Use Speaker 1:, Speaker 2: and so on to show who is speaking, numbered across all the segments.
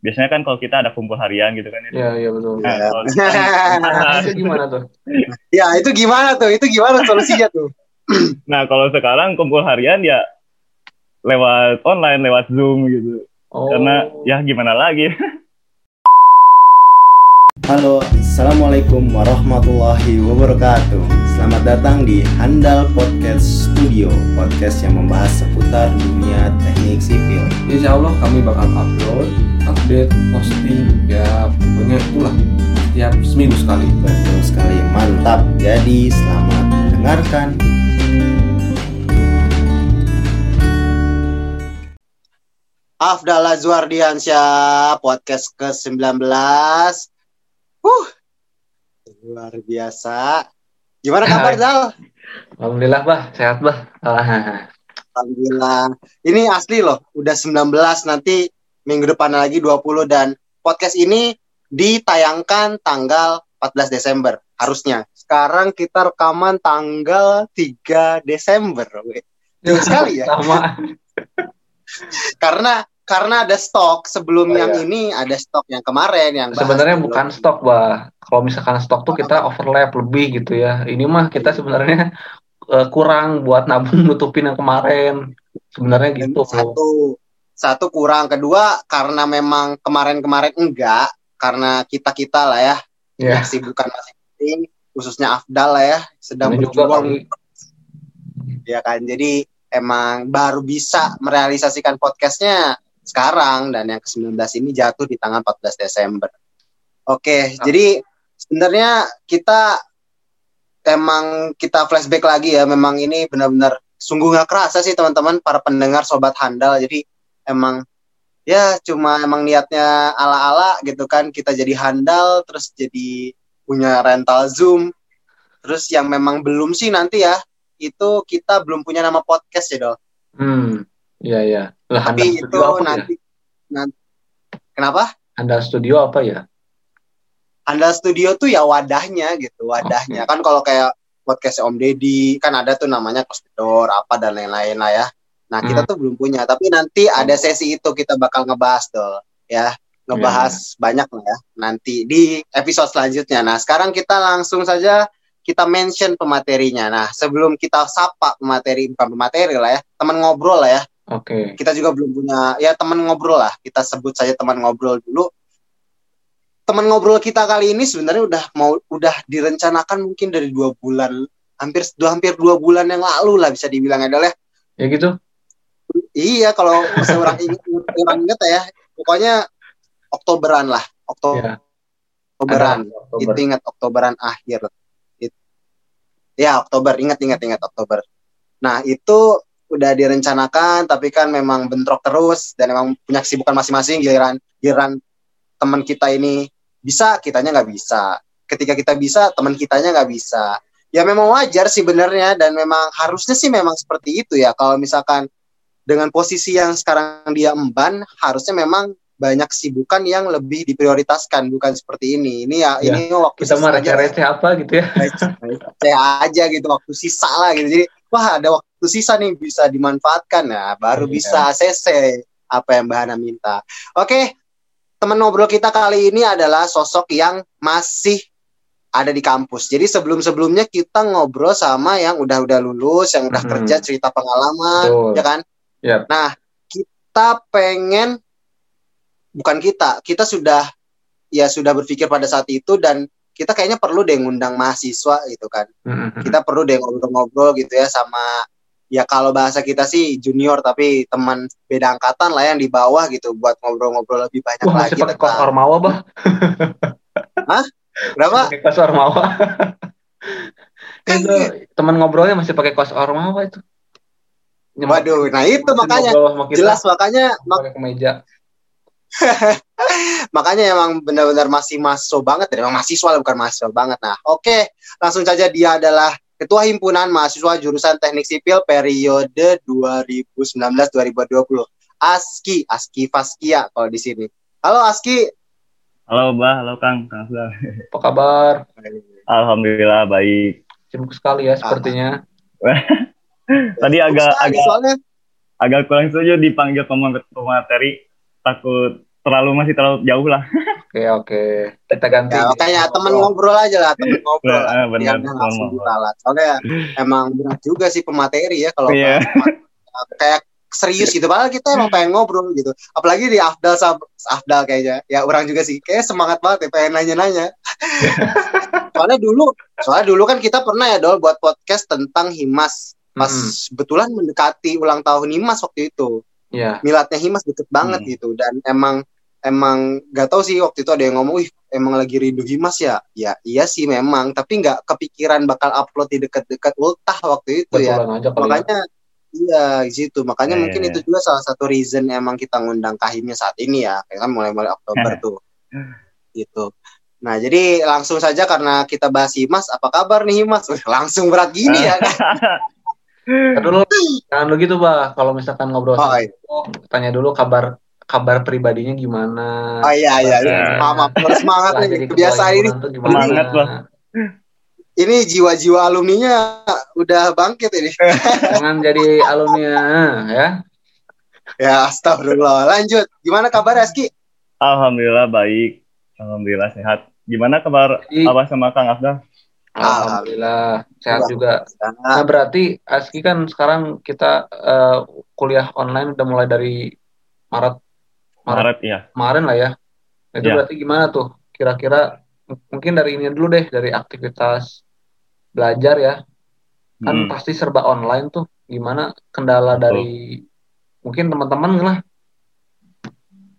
Speaker 1: biasanya kan kalau kita ada kumpul harian gitu kan.
Speaker 2: Iya, iya betul.
Speaker 1: Nah,
Speaker 3: Iya.
Speaker 1: kalau sekarang-
Speaker 2: Nah, itu gimana tuh?
Speaker 3: Ya itu gimana tuh? Itu gimana solusinya tuh?
Speaker 1: nah, kalau sekarang kumpul harian ya lewat online, lewat Zoom gitu.
Speaker 2: Oh.
Speaker 1: Karena ya gimana lagi?
Speaker 4: Halo, Assalamualaikum warahmatullahi wabarakatuh Selamat datang di Handal Podcast Studio Podcast yang membahas seputar dunia teknik sipil
Speaker 2: Insya Allah kami bakal upload, update, posting, ya pokoknya itulah setiap seminggu sekali.
Speaker 4: Betul sekali, mantap Jadi selamat mendengarkan
Speaker 3: Afdal Azwardiansyah podcast ke-19. Huh. Luar biasa. Gimana kabar,
Speaker 2: Hai.
Speaker 3: Dal?
Speaker 2: Alhamdulillah bah, sehat bah. Ah,
Speaker 3: Alhamdulillah. Ini asli loh, udah 19 nanti minggu depan lagi 20 dan podcast ini ditayangkan tanggal 14 Desember harusnya. Sekarang kita rekaman tanggal 3 Desember. Jauh sekali ya.
Speaker 2: Sama.
Speaker 3: Karena karena ada stok sebelum
Speaker 2: Oh,
Speaker 3: yang
Speaker 2: iya.
Speaker 3: ini ada stok yang kemarin yang
Speaker 2: Sebenarnya bukan stok bah. Kalau misalkan stok tuh kita overlap lebih gitu ya. Ini mah kita sebenarnya eh, kurang buat nabung nutupin yang kemarin. Sebenarnya gitu.
Speaker 3: satu satu kurang kedua karena memang kemarin-kemarin enggak karena kita kita lah ya
Speaker 2: Ya.
Speaker 3: kesibukan masing-masing khususnya Afdal lah ya sedang berjuang ya kan jadi emang baru bisa merealisasikan podcastnya sekarang dan yang ke-19 ini jatuh di tanggal 14 Desember oke
Speaker 2: Ah.
Speaker 3: jadi sebenarnya kita emang kita flashback lagi ya memang ini benar-benar sungguh nggak kerasa sih teman-teman para pendengar sobat handal jadi emang ya cuma emang niatnya ala-ala gitu kan kita jadi handal terus jadi punya rental zoom terus yang memang belum sih nanti ya itu kita belum punya nama podcast ya dol
Speaker 2: Hmm. Iya, iya. Lah,
Speaker 3: tapi
Speaker 2: Handal
Speaker 3: itu
Speaker 2: Studio apa ya?
Speaker 3: nanti nanti kenapa
Speaker 2: Handal Studio apa ya?
Speaker 3: handal studio tuh ya wadahnya gitu wadahnya kan kalau kayak podcast Om Deddy kan ada tuh namanya Door apa dan lain-lain lah ya nah kita
Speaker 2: Hmm.
Speaker 3: tuh belum punya tapi nanti ada sesi itu kita bakal ngebahas dol ya. Ngebahas banyak lah ya nanti di episode selanjutnya. Nah sekarang kita langsung saja kita mention pematerinya. Nah sebelum kita sapa pemateri bukan pemateri lah ya teman ngobrol lah ya.
Speaker 2: Oke.
Speaker 3: kita juga belum punya ya teman ngobrol lah. Kita sebut saja teman ngobrol dulu. Teman ngobrol kita kali ini sebenarnya udah mau udah direncanakan mungkin dari dua bulan hampir dua hampir dua bulan yang lalu lah bisa dibilang adalah
Speaker 2: Ya gitu.
Speaker 3: Iya kalau seorang ingat orang ingat ya pokoknya Oktoberan lah Oktober
Speaker 2: Ya.
Speaker 3: Oktoberan.
Speaker 2: Oktober.
Speaker 3: itu ingat Oktoberan akhir. It- ya Oktober ingat ingat ingat Oktober. Nah itu udah direncanakan tapi kan memang bentrok terus dan memang punya kesibukan masing-masing giliran giliran teman kita ini bisa kitanya nggak bisa. Ketika kita bisa teman kitanya nggak bisa. Ya memang wajar sih benernya dan memang harusnya sih memang seperti itu ya. Kalau misalkan dengan posisi yang sekarang dia emban harusnya memang banyak kesibukan yang lebih diprioritaskan bukan seperti ini ini ya,
Speaker 2: Ya,
Speaker 3: ini waktu
Speaker 2: Kita mah receh-receh apa gitu ya.
Speaker 3: saya aja gitu waktu sisa lah gitu jadi wah ada waktu sisa nih bisa dimanfaatkan ya baru
Speaker 2: Iya.
Speaker 3: bisa ACC apa yang Mbak Hana minta oke teman ngobrol kita kali ini adalah sosok yang masih ada di kampus jadi sebelum sebelumnya kita ngobrol sama yang udah-udah lulus yang udah
Speaker 2: Mhm.
Speaker 3: kerja cerita pengalaman
Speaker 2: Betul.
Speaker 3: ya kan
Speaker 2: Yap.
Speaker 3: nah kita pengen bukan kita kita sudah ya sudah berpikir pada saat itu dan kita kayaknya perlu deh ngundang mahasiswa gitu kan
Speaker 2: Mm-mm.
Speaker 3: kita perlu deh ngobrol-ngobrol gitu ya sama ya kalau bahasa kita sih junior tapi teman beda angkatan lah yang di bawah gitu buat ngobrol-ngobrol lebih banyak
Speaker 2: Wah,
Speaker 3: lagi tentang
Speaker 2: ormawa bah.
Speaker 3: berapa
Speaker 2: Pakai kos ormawa. itu teman ngobrolnya masih pakai kos ormawa itu.
Speaker 3: Waduh nah itu makanya jelas makanya mak-
Speaker 2: pakai kemeja.
Speaker 3: makanya emang benar-benar masih mahasiswa banget dan emang mahasiswa bukan mahasiswa banget nah oke langsung saja dia adalah Ketua Himpunan Mahasiswa Jurusan Teknik Sipil periode 2019-2020 ASKI ASKI Faskia kalau di sini halo ASKI
Speaker 1: Halo Mbak, halo Kang.
Speaker 2: Apa kabar?
Speaker 1: Alhamdulillah baik.
Speaker 2: Sibuk sekali ya sepertinya.
Speaker 1: Tadi agak
Speaker 3: Sekali,
Speaker 1: agak
Speaker 3: soalnya
Speaker 1: agak kurang setuju dipanggil pema- pemateri takut terlalu masih terlalu jauh lah.
Speaker 2: Oke oke. Kita ganti.
Speaker 3: Ya, makanya temen ngobrol aja lah, temen ngobrol.
Speaker 1: Nah,
Speaker 3: lah.
Speaker 1: benar,
Speaker 3: langsung
Speaker 1: ngobrol.
Speaker 3: diralat. Soalnya emang berat juga sih pemateri ya kalau
Speaker 1: Iya.
Speaker 3: bahas- kayak serius gitu. Padahal kita emang pengen ngobrol gitu. Apalagi di Afdal Afdal kayaknya. Ya orang juga sih. Kayak semangat banget ya pengen nanya-nanya. soalnya dulu, soalnya dulu kan kita pernah ya Dol buat podcast tentang Himas. Pas
Speaker 2: Mm-mm.
Speaker 3: kebetulan mendekati ulang tahun Himas waktu itu.
Speaker 2: Iya.
Speaker 3: milatnya Himas deket banget
Speaker 1: Hmm.
Speaker 3: gitu dan emang emang gak tahu sih waktu itu ada yang ngomong, wih emang lagi rindu Himas ya, ya iya sih memang, tapi nggak kepikiran bakal upload di deket-deket ultah waktu itu ya,
Speaker 2: Betulan ya.
Speaker 3: makanya iya di situ, makanya
Speaker 1: Iya,
Speaker 3: mungkin
Speaker 1: iya,
Speaker 3: itu juga salah satu reason emang kita ngundang Kahimnya saat ini ya, kayak kan mulai-mulai Oktober tuh, gitu. Nah jadi langsung saja karena kita bahas Himas, apa kabar nih Himas? Wih, langsung berat gini ya kan?
Speaker 2: Dulu, jangan dulu gitu, Bah. Kalau misalkan ngobrol
Speaker 3: Oh,
Speaker 2: sama
Speaker 3: iya.
Speaker 2: tanya dulu kabar kabar pribadinya gimana.
Speaker 3: Oh iya iya,
Speaker 1: Iya.
Speaker 3: maaf maaf harus semangat nih kebiasaan ini.
Speaker 1: Semangat, Bah.
Speaker 3: ini jiwa-jiwa alumninya udah bangkit ini.
Speaker 2: Jangan jadi alumni ya.
Speaker 3: ya, astagfirullah. Lanjut. Gimana kabar Reski?
Speaker 1: Alhamdulillah baik. Alhamdulillah sehat. Gimana kabar Abah sama Kang Afdal?
Speaker 2: Alhamdulillah sehat juga.
Speaker 3: Nah,
Speaker 2: berarti Aski kan sekarang kita eh, kuliah online udah mulai dari Maret Maret
Speaker 1: Maret ya.
Speaker 2: kemarin lah ya. Itu
Speaker 1: Ya.
Speaker 2: berarti gimana tuh? Kira-kira mungkin dari ini dulu deh dari aktivitas belajar ya. Kan
Speaker 1: Hmm.
Speaker 2: pasti serba online tuh. Gimana kendala
Speaker 1: Betul.
Speaker 2: dari mungkin teman-teman lah.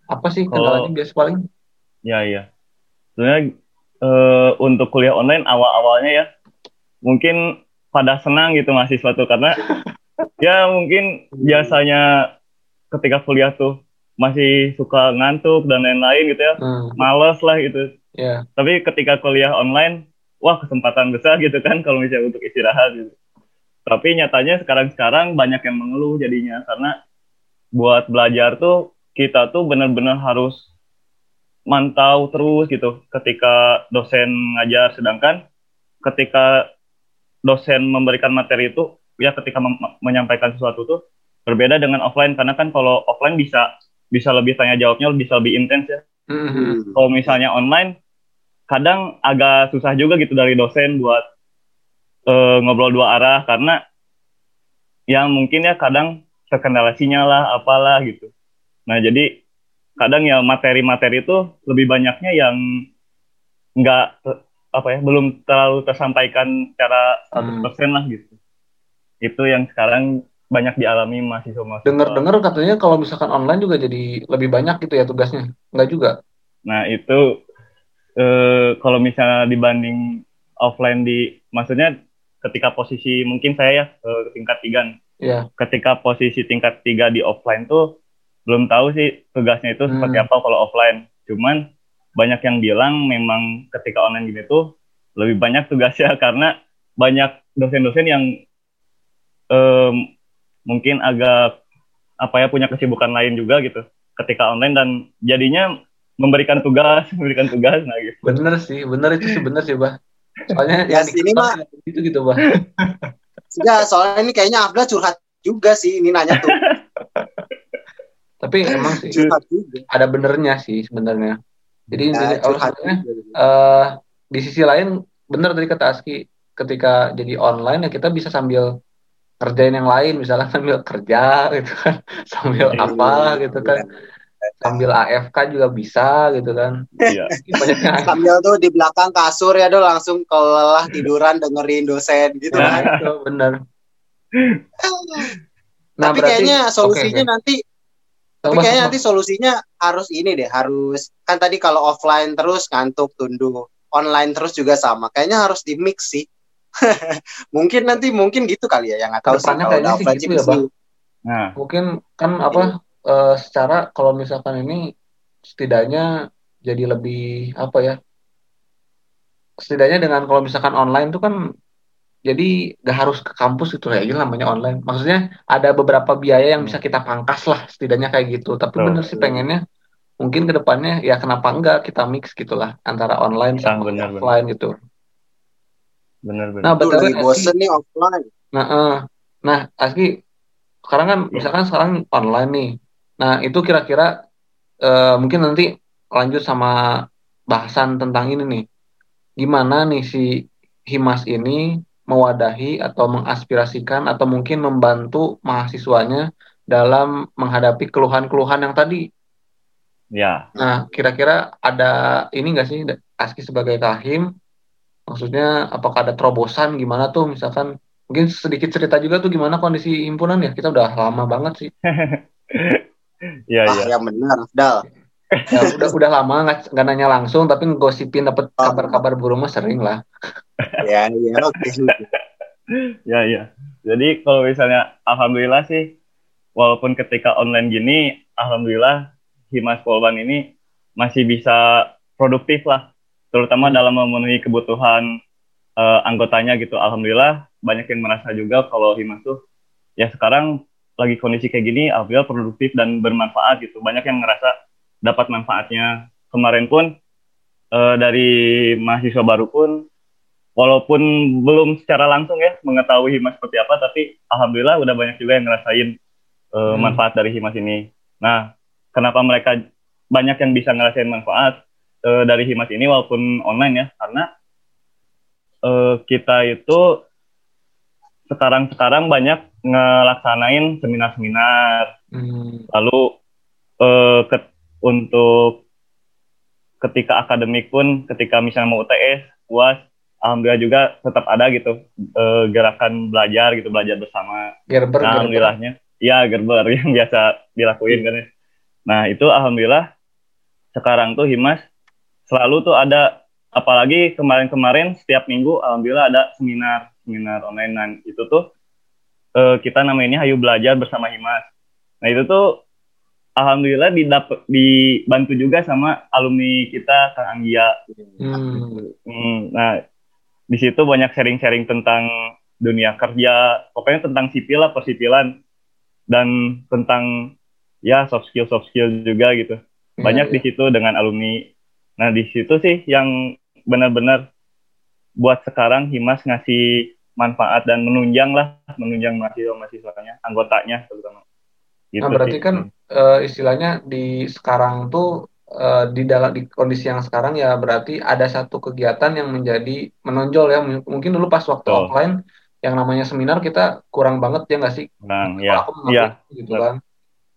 Speaker 2: Apa sih kendalanya
Speaker 1: Oh.
Speaker 2: biasa paling?
Speaker 1: Ya iya. Sebenarnya eh, untuk kuliah online awal-awalnya ya mungkin pada senang gitu mahasiswa tuh karena ya mungkin biasanya ketika kuliah tuh masih suka ngantuk dan lain-lain gitu ya
Speaker 2: Hmm,
Speaker 1: males lah gitu.
Speaker 2: Ya.
Speaker 1: tapi ketika kuliah online wah kesempatan besar gitu kan kalau misalnya untuk istirahat gitu. Tapi nyatanya sekarang-sekarang banyak yang mengeluh jadinya karena buat belajar tuh kita tuh benar-benar harus mantau terus gitu. Ketika dosen ngajar sedangkan ketika dosen memberikan materi itu ya ketika menyampaikan sesuatu tuh berbeda dengan offline. Karena kan kalau offline bisa bisa lebih tanya jawabnya bisa lebih intens ya.
Speaker 2: Hmm,
Speaker 3: hmm.
Speaker 1: kalau misalnya online kadang agak susah juga gitu dari dosen buat eh, ngobrol dua arah. Karena ya mungkin ya kadang terkendala sinyal lah apalah gitu. Nah jadi kadang ya materi-materi itu lebih banyaknya yang nggak apa ya belum terlalu tersampaikan secara 100% lah gitu itu yang sekarang banyak dialami mahasiswa-mahasiswa
Speaker 2: Dengar-dengar katanya kalau misalkan online juga jadi lebih banyak gitu ya tugasnya. Enggak juga.
Speaker 1: Nah itu eh, kalau misalnya dibanding offline di, maksudnya ketika posisi mungkin saya ya eh, tingkat tiga, nih.
Speaker 2: Iya.
Speaker 1: ketika posisi tingkat tiga di offline tuh belum tahu sih tugasnya itu seperti
Speaker 2: Hmm.
Speaker 1: apa kalau offline. Cuman banyak yang bilang memang ketika online gini tuh lebih banyak tugasnya karena banyak dosen-dosen yang em, mungkin agak apa ya punya kesibukan lain juga gitu ketika online dan jadinya memberikan tugas memberikan tugas nah gitu
Speaker 2: Bener sih, bener itu sih bener sih, Bah. Soalnya
Speaker 3: Ya,
Speaker 2: yang
Speaker 3: sini mah-
Speaker 2: itu gitu, Bah.
Speaker 3: Ya, soalnya ini kayaknya Afda curhat juga sih ini nanya tuh.
Speaker 2: Tapi emang sih
Speaker 3: Curhat juga.
Speaker 2: ada benernya sih sebenarnya. Jadi intinya
Speaker 3: Ya,
Speaker 2: sebenarnya eh, di sisi lain bener tadi kata Aski ketika jadi online ya kita bisa sambil kerjain yang lain misalnya sambil kerja gitu kan sambil
Speaker 1: Iya,
Speaker 2: apa gitu kan. Sambil AFK juga bisa gitu kan.
Speaker 1: Iya.
Speaker 2: Banyak yang
Speaker 3: Sambil tuh di belakang kasur ya dong langsung kelelah tiduran dengerin dosen gitu
Speaker 2: nah,
Speaker 3: kan.
Speaker 2: itu bener. Nah
Speaker 3: tapi
Speaker 2: berarti
Speaker 3: kayaknya solusinya
Speaker 2: oke, oke.
Speaker 3: nanti tapi kayaknya nanti solusinya harus ini deh, harus kan tadi kalau offline terus ngantuk tunduk, online terus juga sama. Kayaknya harus di mix sih. mungkin nanti mungkin gitu kali ya, yang nggak tahu sih kalau
Speaker 2: kayaknya
Speaker 3: udah
Speaker 2: sih
Speaker 3: offline
Speaker 2: gitu ya, Bang.
Speaker 1: nah
Speaker 2: mungkin kan apa eh, secara kalau misalkan ini setidaknya jadi lebih apa ya setidaknya dengan kalau misalkan online itu kan jadi gak harus ke kampus itu ya namanya online maksudnya ada beberapa biaya yang bisa kita pangkas lah setidaknya kayak gitu tapi
Speaker 1: Betul.
Speaker 2: bener sih pengennya mungkin ke depannya ya kenapa enggak kita mix gitulah antara online
Speaker 1: Ah,
Speaker 2: sama
Speaker 1: bener, bener.
Speaker 2: offline gitu
Speaker 1: benar benar
Speaker 2: nah betul
Speaker 3: lagi bosen nih offline.
Speaker 2: Nah, eh. nah, Aski, sekarang kan
Speaker 1: Ya.
Speaker 2: misalkan sekarang online nih. Nah, itu kira-kira eh, mungkin nanti lanjut sama bahasan tentang ini nih. Gimana nih si Himas ini mewadahi atau mengaspirasikan atau mungkin membantu mahasiswanya dalam menghadapi keluhan-keluhan yang tadi.
Speaker 1: Ya,
Speaker 2: Nah, kira-kira ada ini nggak sih Aski sebagai kahim? Maksudnya apakah ada terobosan gimana tuh misalkan mungkin sedikit cerita juga tuh gimana kondisi himpunan ya? Kita udah lama banget sih.
Speaker 1: ya,
Speaker 3: ah
Speaker 1: ya.
Speaker 3: yang benar Dal
Speaker 2: Ya, udah udah lama nggak nanya langsung tapi ngegosipin dapet
Speaker 3: Oh.
Speaker 2: kabar-kabar burung mah sering lah.
Speaker 3: ya ya oke
Speaker 1: Ya, ya. Jadi kalau misalnya alhamdulillah sih walaupun ketika online gini alhamdulillah Himas Polban ini masih bisa produktif lah terutama dalam memenuhi kebutuhan eh, anggotanya gitu. Alhamdulillah banyak yang merasa juga kalau Himas tuh ya sekarang lagi kondisi kayak gini alhamdulillah produktif dan bermanfaat gitu. Banyak yang ngerasa dapat manfaatnya. Kemarin pun eh, dari mahasiswa baru pun walaupun belum secara langsung ya mengetahui Himas seperti apa, tapi alhamdulillah udah banyak juga yang ngerasain eh,
Speaker 2: Hmm.
Speaker 1: manfaat dari Himas ini. Nah, kenapa mereka banyak yang bisa ngerasain manfaat eh, dari Himas ini walaupun online ya? Karena eh, kita itu sekarang-sekarang banyak ngelaksanain seminar-seminar
Speaker 2: Hmm.
Speaker 1: lalu eh, ke- untuk ketika akademik pun ketika misalnya mau UTS UAS alhamdulillah juga tetap ada gitu eh, gerakan belajar gitu belajar bersama
Speaker 2: Gerber,
Speaker 1: nah,
Speaker 2: gerber.
Speaker 1: alhamdulillahnya ya gerber yang biasa dilakuin kan ya. nah itu alhamdulillah sekarang tuh Himas selalu tuh ada apalagi kemarin-kemarin setiap minggu alhamdulillah ada seminar seminar online nah itu tuh eh, kita namanya Hayu Belajar bersama Himas nah itu tuh alhamdulillah didap- dibantu juga sama alumni kita Kang Anggia
Speaker 2: Hmm.
Speaker 1: Hmm, nah, di situ banyak sharing-sharing tentang dunia kerja, pokoknya tentang sipil lah, persipilan, dan tentang ya soft skill soft skill juga gitu. Banyak
Speaker 2: Iya,
Speaker 1: di situ dengan alumni. Nah, di situ sih yang benar-benar buat sekarang Himas ngasih manfaat dan menunjang lah, menunjang mahasiswa-mahasiswanya, anggotanya terutama. Gitu
Speaker 2: Nah, berarti
Speaker 1: sih.
Speaker 2: kan eh, istilahnya di sekarang tuh eh, di dalam di kondisi yang sekarang ya berarti ada satu kegiatan yang menjadi menonjol ya. Mungkin dulu pas waktu
Speaker 1: Betul.
Speaker 2: offline yang namanya seminar kita kurang banget ya nggak sih?
Speaker 1: Nah, ya,
Speaker 2: aku
Speaker 1: ya,
Speaker 2: gitu kan.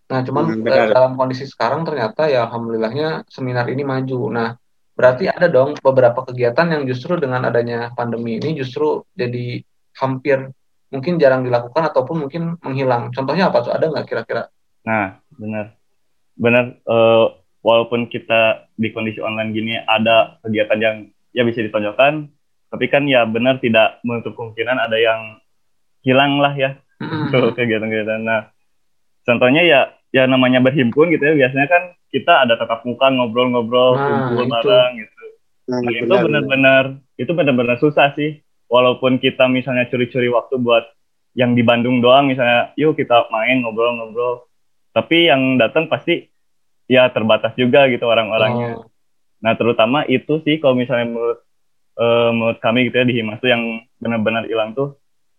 Speaker 2: Nah, cuman eh,
Speaker 3: benar.
Speaker 2: dalam kondisi sekarang ternyata ya alhamdulillahnya seminar ini maju. Nah, berarti ada dong beberapa kegiatan yang justru dengan adanya pandemi ini justru jadi hampir mungkin jarang dilakukan ataupun mungkin menghilang. Contohnya apa tuh? Ada nggak kira-kira?
Speaker 1: Nah, benar. Benar, eh, walaupun kita di kondisi online gini ada kegiatan yang ya bisa ditonjolkan, tapi kan ya benar tidak menutup kemungkinan ada yang hilang lah ya untuk kegiatan-kegiatan. Nah, contohnya ya ya namanya berhimpun gitu ya, biasanya kan kita ada tatap muka ngobrol-ngobrol,
Speaker 2: Nah,
Speaker 1: kumpul
Speaker 2: itu.
Speaker 1: bareng gitu.
Speaker 3: Nah,
Speaker 1: Nah, itu
Speaker 3: benar,
Speaker 1: benar-benar itu benar-benar susah sih. Walaupun kita misalnya curi-curi waktu buat yang di Bandung doang misalnya, yuk kita main ngobrol-ngobrol. Tapi yang datang pasti ya terbatas juga gitu orang-orangnya.
Speaker 2: Oh.
Speaker 1: Nah, terutama itu sih kalau misalnya menurut eh, menurut kami gitu ya di Himas tuh yang benar-benar hilang tuh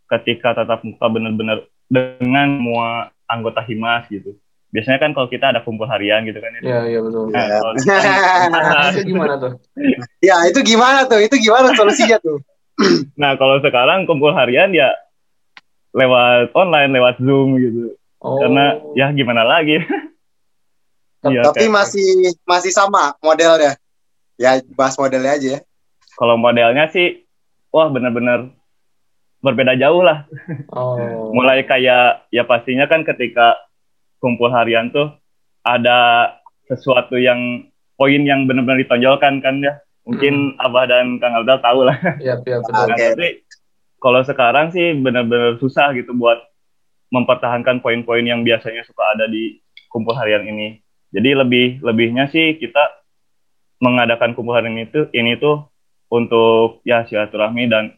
Speaker 1: ketika tatap muka benar-benar dengan semua anggota Himas gitu. Biasanya kan kalau kita ada kumpul harian gitu kan ya.
Speaker 2: Iya, iya betul.
Speaker 1: Nah, kalau sekarang-
Speaker 2: Itu gimana tuh?
Speaker 3: ya itu gimana tuh itu gimana solusinya tuh
Speaker 1: Nah, kalau sekarang kumpul harian ya lewat online, lewat Zoom gitu.
Speaker 2: Oh.
Speaker 1: Karena ya gimana lagi? Iya,
Speaker 3: tapi
Speaker 1: kayak-
Speaker 3: masih masih sama modelnya ya bahas modelnya aja ya
Speaker 1: kalau modelnya sih wah benar-benar berbeda jauh lah.
Speaker 2: Oh.
Speaker 1: Mulai kayak ya pastinya kan ketika kumpul harian tuh ada sesuatu yang poin yang benar-benar ditonjolkan kan ya. Mungkin Abah dan Kang Alda tahu lah.
Speaker 2: Iya, iya.
Speaker 1: Nah,
Speaker 3: Oke.
Speaker 1: tapi kalau sekarang sih benar-benar susah gitu buat mempertahankan poin-poin yang biasanya suka ada di kumpul harian ini. Jadi lebih lebihnya sih kita mengadakan kumpul harian itu ini tuh untuk ya silaturahmi dan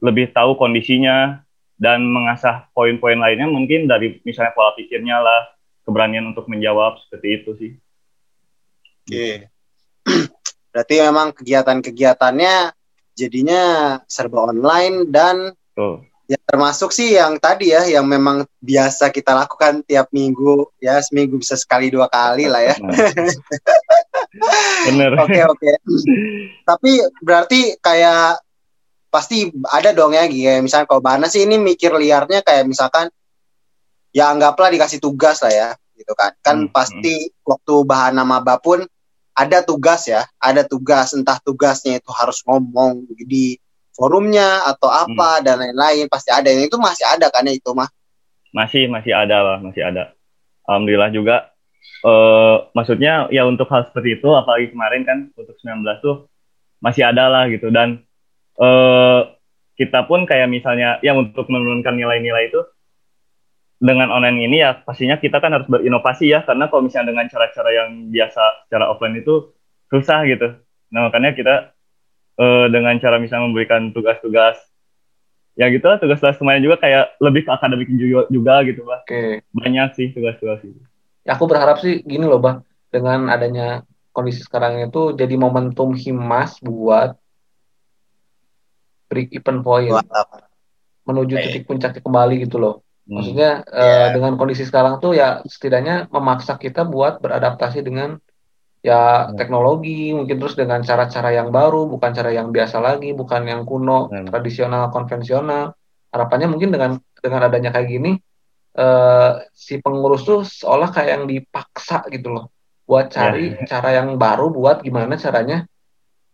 Speaker 1: lebih tahu kondisinya dan mengasah poin-poin lainnya mungkin dari misalnya pola pikirnya lah, keberanian untuk menjawab seperti itu sih.
Speaker 3: oke berarti memang kegiatan-kegiatannya jadinya serba online dan
Speaker 1: Tuh.
Speaker 3: Ya termasuk sih yang tadi ya, yang memang biasa kita lakukan tiap minggu ya, seminggu bisa sekali dua kali lah ya.
Speaker 1: Nah. Bener.
Speaker 3: Oke oke. Tapi berarti kayak pasti ada dong ya, kayak misalnya kalau Bana sih ini mikir liarnya kayak misalkan ya anggaplah dikasih tugas lah ya, gitu kan. Kan
Speaker 1: Hmm,
Speaker 3: pasti waktu bahan nama pun ada tugas ya, ada tugas entah tugasnya itu harus ngomong di forumnya atau apa dan lain-lain pasti ada. Yang itu masih ada kan ya itu mah.
Speaker 1: Masih masih ada lah, masih ada. Alhamdulillah juga. eh maksudnya ya untuk hal seperti itu, apalagi kemarin kan untuk 19 tuh masih ada lah gitu dan eh kita pun kayak misalnya ya untuk menurunkan nilai-nilai itu dengan online ini ya pastinya kita kan harus berinovasi ya karena kalau misalnya dengan cara-cara yang biasa secara offline itu susah gitu. Nah makanya kita eh, dengan cara misalnya memberikan tugas-tugas ya gitu lah tugas-tugas semuanya juga kayak lebih ke akademik juga, juga gitu bah
Speaker 2: Oke.
Speaker 1: banyak sih tugas-tugas itu
Speaker 2: Ya, aku berharap sih gini loh, Bang. Dengan adanya kondisi sekarang itu jadi momentum Himas buat break even point
Speaker 3: Mantap.
Speaker 2: menuju titik puncaknya kembali gitu loh.
Speaker 1: Hmm.
Speaker 2: Maksudnya eh, dengan kondisi sekarang tuh ya setidaknya memaksa kita buat beradaptasi dengan ya
Speaker 1: Hmm.
Speaker 2: teknologi, mungkin terus dengan cara-cara yang baru, bukan cara yang biasa lagi, bukan yang kuno,
Speaker 1: Hmm.
Speaker 2: tradisional, konvensional. Harapannya mungkin dengan dengan adanya kayak gini eh, si pengurus tuh seolah kayak yang dipaksa gitu loh buat cari cara yang baru buat gimana caranya.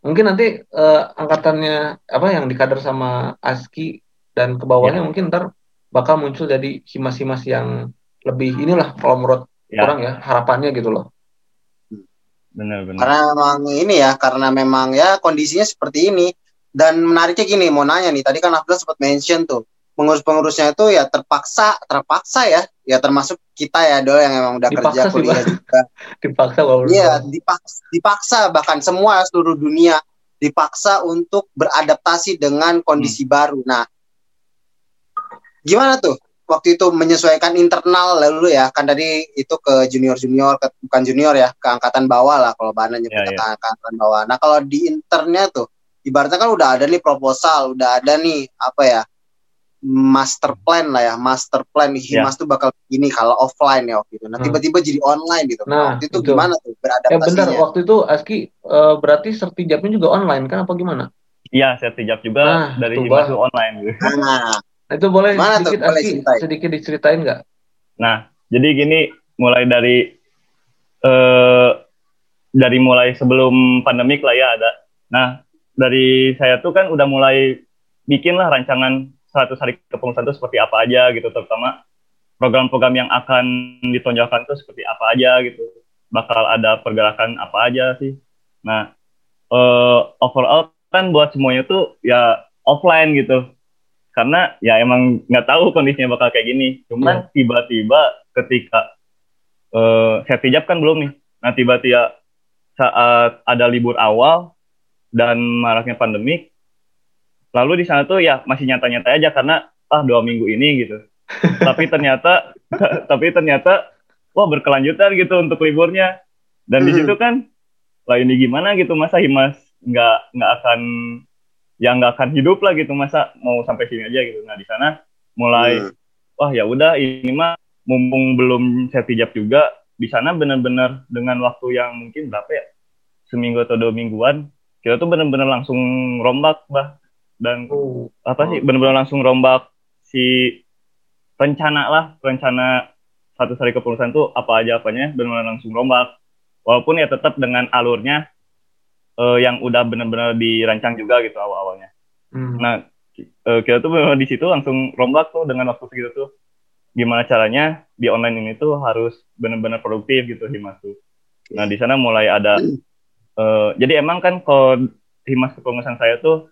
Speaker 2: Mungkin nanti eh, angkatannya apa yang dikader sama ASKI dan ke bawahnya mungkin ntar bakal muncul jadi himas-himas yang lebih inilah kalau menurut
Speaker 1: ya
Speaker 2: orang ya harapannya gitu loh.
Speaker 1: benar-benar
Speaker 3: Karena memang ini ya, karena memang ya kondisinya seperti ini. Dan menariknya gini, mau nanya nih, tadi kan Abdul sempat mention tuh, pengurus-pengurusnya itu ya terpaksa, terpaksa ya, ya termasuk kita ya dol yang emang udah
Speaker 2: Dipaksa
Speaker 3: kerja
Speaker 2: sih,
Speaker 3: kuliah juga.
Speaker 2: Dipaksa kalau
Speaker 3: Iya, dipaksa, dipaksa bahkan semua seluruh dunia dipaksa untuk beradaptasi dengan kondisi baru. Nah, gimana tuh waktu itu menyesuaikan internal lalu ya kan tadi itu ke junior junior ke, bukan junior ya ke angkatan bawah lah kalau Bana nyebutnya
Speaker 1: Ya,
Speaker 3: ke angkatan bawah. Nah kalau di internnya tuh ibaratnya kan udah ada nih proposal, udah ada nih apa ya master plan lah ya master plan nih
Speaker 1: Ya.
Speaker 3: Himas tuh bakal begini kalau offline ya waktu itu. Nah
Speaker 2: Hmm.
Speaker 3: tiba-tiba jadi online gitu.
Speaker 2: Nah,
Speaker 3: waktu itu
Speaker 2: itu.
Speaker 3: gimana tuh
Speaker 2: Eh
Speaker 3: beradaptasinya?
Speaker 2: bentar, waktu itu Aski eh, berarti sertijabnya juga online kan apa gimana?
Speaker 1: iya sertijab juga
Speaker 2: Nah,
Speaker 1: dari Himas online gitu.
Speaker 3: Nah,
Speaker 2: Nah, itu boleh
Speaker 3: tuh?
Speaker 2: sedikit
Speaker 3: Boleh
Speaker 2: Aski
Speaker 3: ceritain.
Speaker 2: sedikit diceritain nggak?
Speaker 1: Nah, jadi gini, mulai dari eh dari mulai sebelum pandemik lah ya ada. Nah, dari saya tuh kan udah mulai bikin lah rancangan 100 hari kepengurusan itu seperti apa aja gitu, terutama program-program yang akan ditonjolkan tuh seperti apa aja gitu. Bakal ada pergerakan apa aja sih. Nah, eh overall kan buat semuanya tuh ya offline gitu karena ya emang nggak tahu kondisinya bakal kayak gini. Cuman tiba-tiba ketika eh sertijab kan belum nih. Nah tiba-tiba saat ada libur awal dan maraknya pandemik, lalu di sana tuh ya masih nyata-nyata aja karena ah dua minggu ini gitu. tapi ternyata tapi ternyata wah berkelanjutan gitu untuk liburnya. Dan di
Speaker 3: Mhm.
Speaker 1: situ kan lah ini gimana gitu masa Himas nggak nggak akan yang nggak akan hidup lah gitu. Masa mau sampai sini aja gitu. Nah di sana mulai
Speaker 3: Hmm.
Speaker 1: wah ya udah ini mah mumpung belum sertijab juga di sana benar-benar dengan waktu yang mungkin berapa ya? Seminggu atau dua mingguan kita tuh benar-benar langsung rombak bah dan
Speaker 2: Oh,
Speaker 1: apa sih benar-benar langsung rombak si rencana lah rencana satu hari kepengurusan tuh apa aja apanya benar-benar langsung rombak. Walaupun ya tetap dengan alurnya eh, yang udah benar-benar dirancang juga gitu awal-awalnya
Speaker 2: hmm.
Speaker 1: Nah, eh, kita tuh benar di situ langsung rombak tuh dengan waktu segitu tuh. Gimana caranya di online ini tuh harus benar-benar produktif gitu Himas tuh. Nah, di sana mulai ada eh, jadi emang kan kalau Himas kepengurusan saya tuh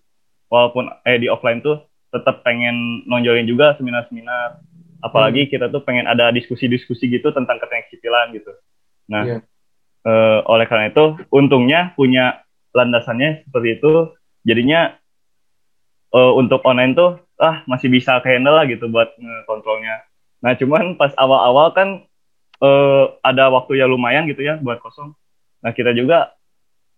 Speaker 1: walaupun eh di offline tuh tetap pengen nonjolin juga seminar-seminar. Apalagi kita tuh pengen ada diskusi-diskusi gitu tentang ketenaga gitu. Nah,
Speaker 2: Iya.
Speaker 1: eh, oleh karena itu untungnya punya landasannya seperti itu. Jadinya eh, untuk online tuh ah masih bisa handle lah gitu buat kontrolnya. Nah cuman pas awal-awal kan eh, ada waktu yang lumayan gitu ya buat kosong. Nah kita juga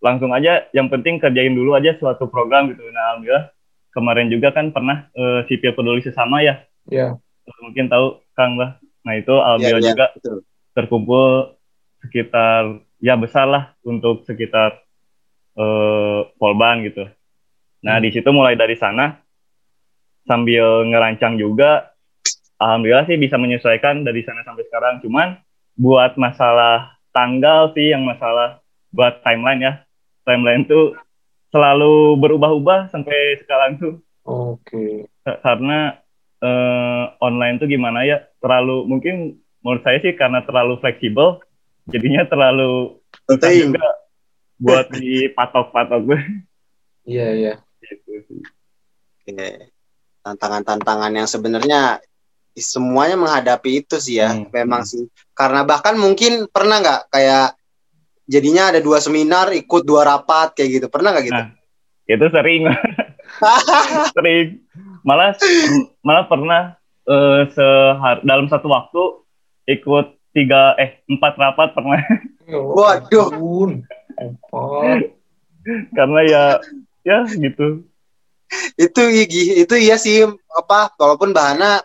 Speaker 1: langsung aja yang penting kerjain dulu aja suatu program gitu. Nah alhamdulillah kemarin juga kan pernah eh, sipil peduli sesama ya.
Speaker 2: Iya.
Speaker 1: Mungkin tahu Kang Bah. Nah itu alhamdulillah
Speaker 3: Iya, iya,
Speaker 1: juga
Speaker 3: betul.
Speaker 1: terkumpul sekitar ya besar lah untuk sekitar eh, Polban gitu. Nah
Speaker 2: Hmm.
Speaker 1: di situ mulai dari sana sambil ngerancang juga, alhamdulillah sih bisa menyesuaikan dari sana sampai sekarang. Cuman buat masalah tanggal sih yang masalah buat timeline ya, timeline tuh selalu berubah-ubah sampai sekarang tuh
Speaker 2: Oke.
Speaker 1: Ka- karena eh, online tuh gimana ya terlalu mungkin menurut saya sih karena terlalu fleksibel jadinya terlalu susah juga buat dipatok-patok gue
Speaker 2: Iya, iya.
Speaker 1: gitu.
Speaker 3: Oke. Tantangan-tantangan yang sebenarnya semuanya menghadapi itu sih ya,
Speaker 1: Hmm.
Speaker 3: memang sih. Karena bahkan mungkin pernah nggak kayak jadinya ada dua seminar ikut dua rapat kayak gitu, pernah nggak gitu?
Speaker 1: Nah. itu sering sering malah malah pernah eh, sehar- dalam satu waktu ikut tiga eh empat rapat pernah
Speaker 3: Waduh.
Speaker 2: Empat.
Speaker 1: karena ya ya gitu.
Speaker 3: Itu itu iya sih apa walaupun bahana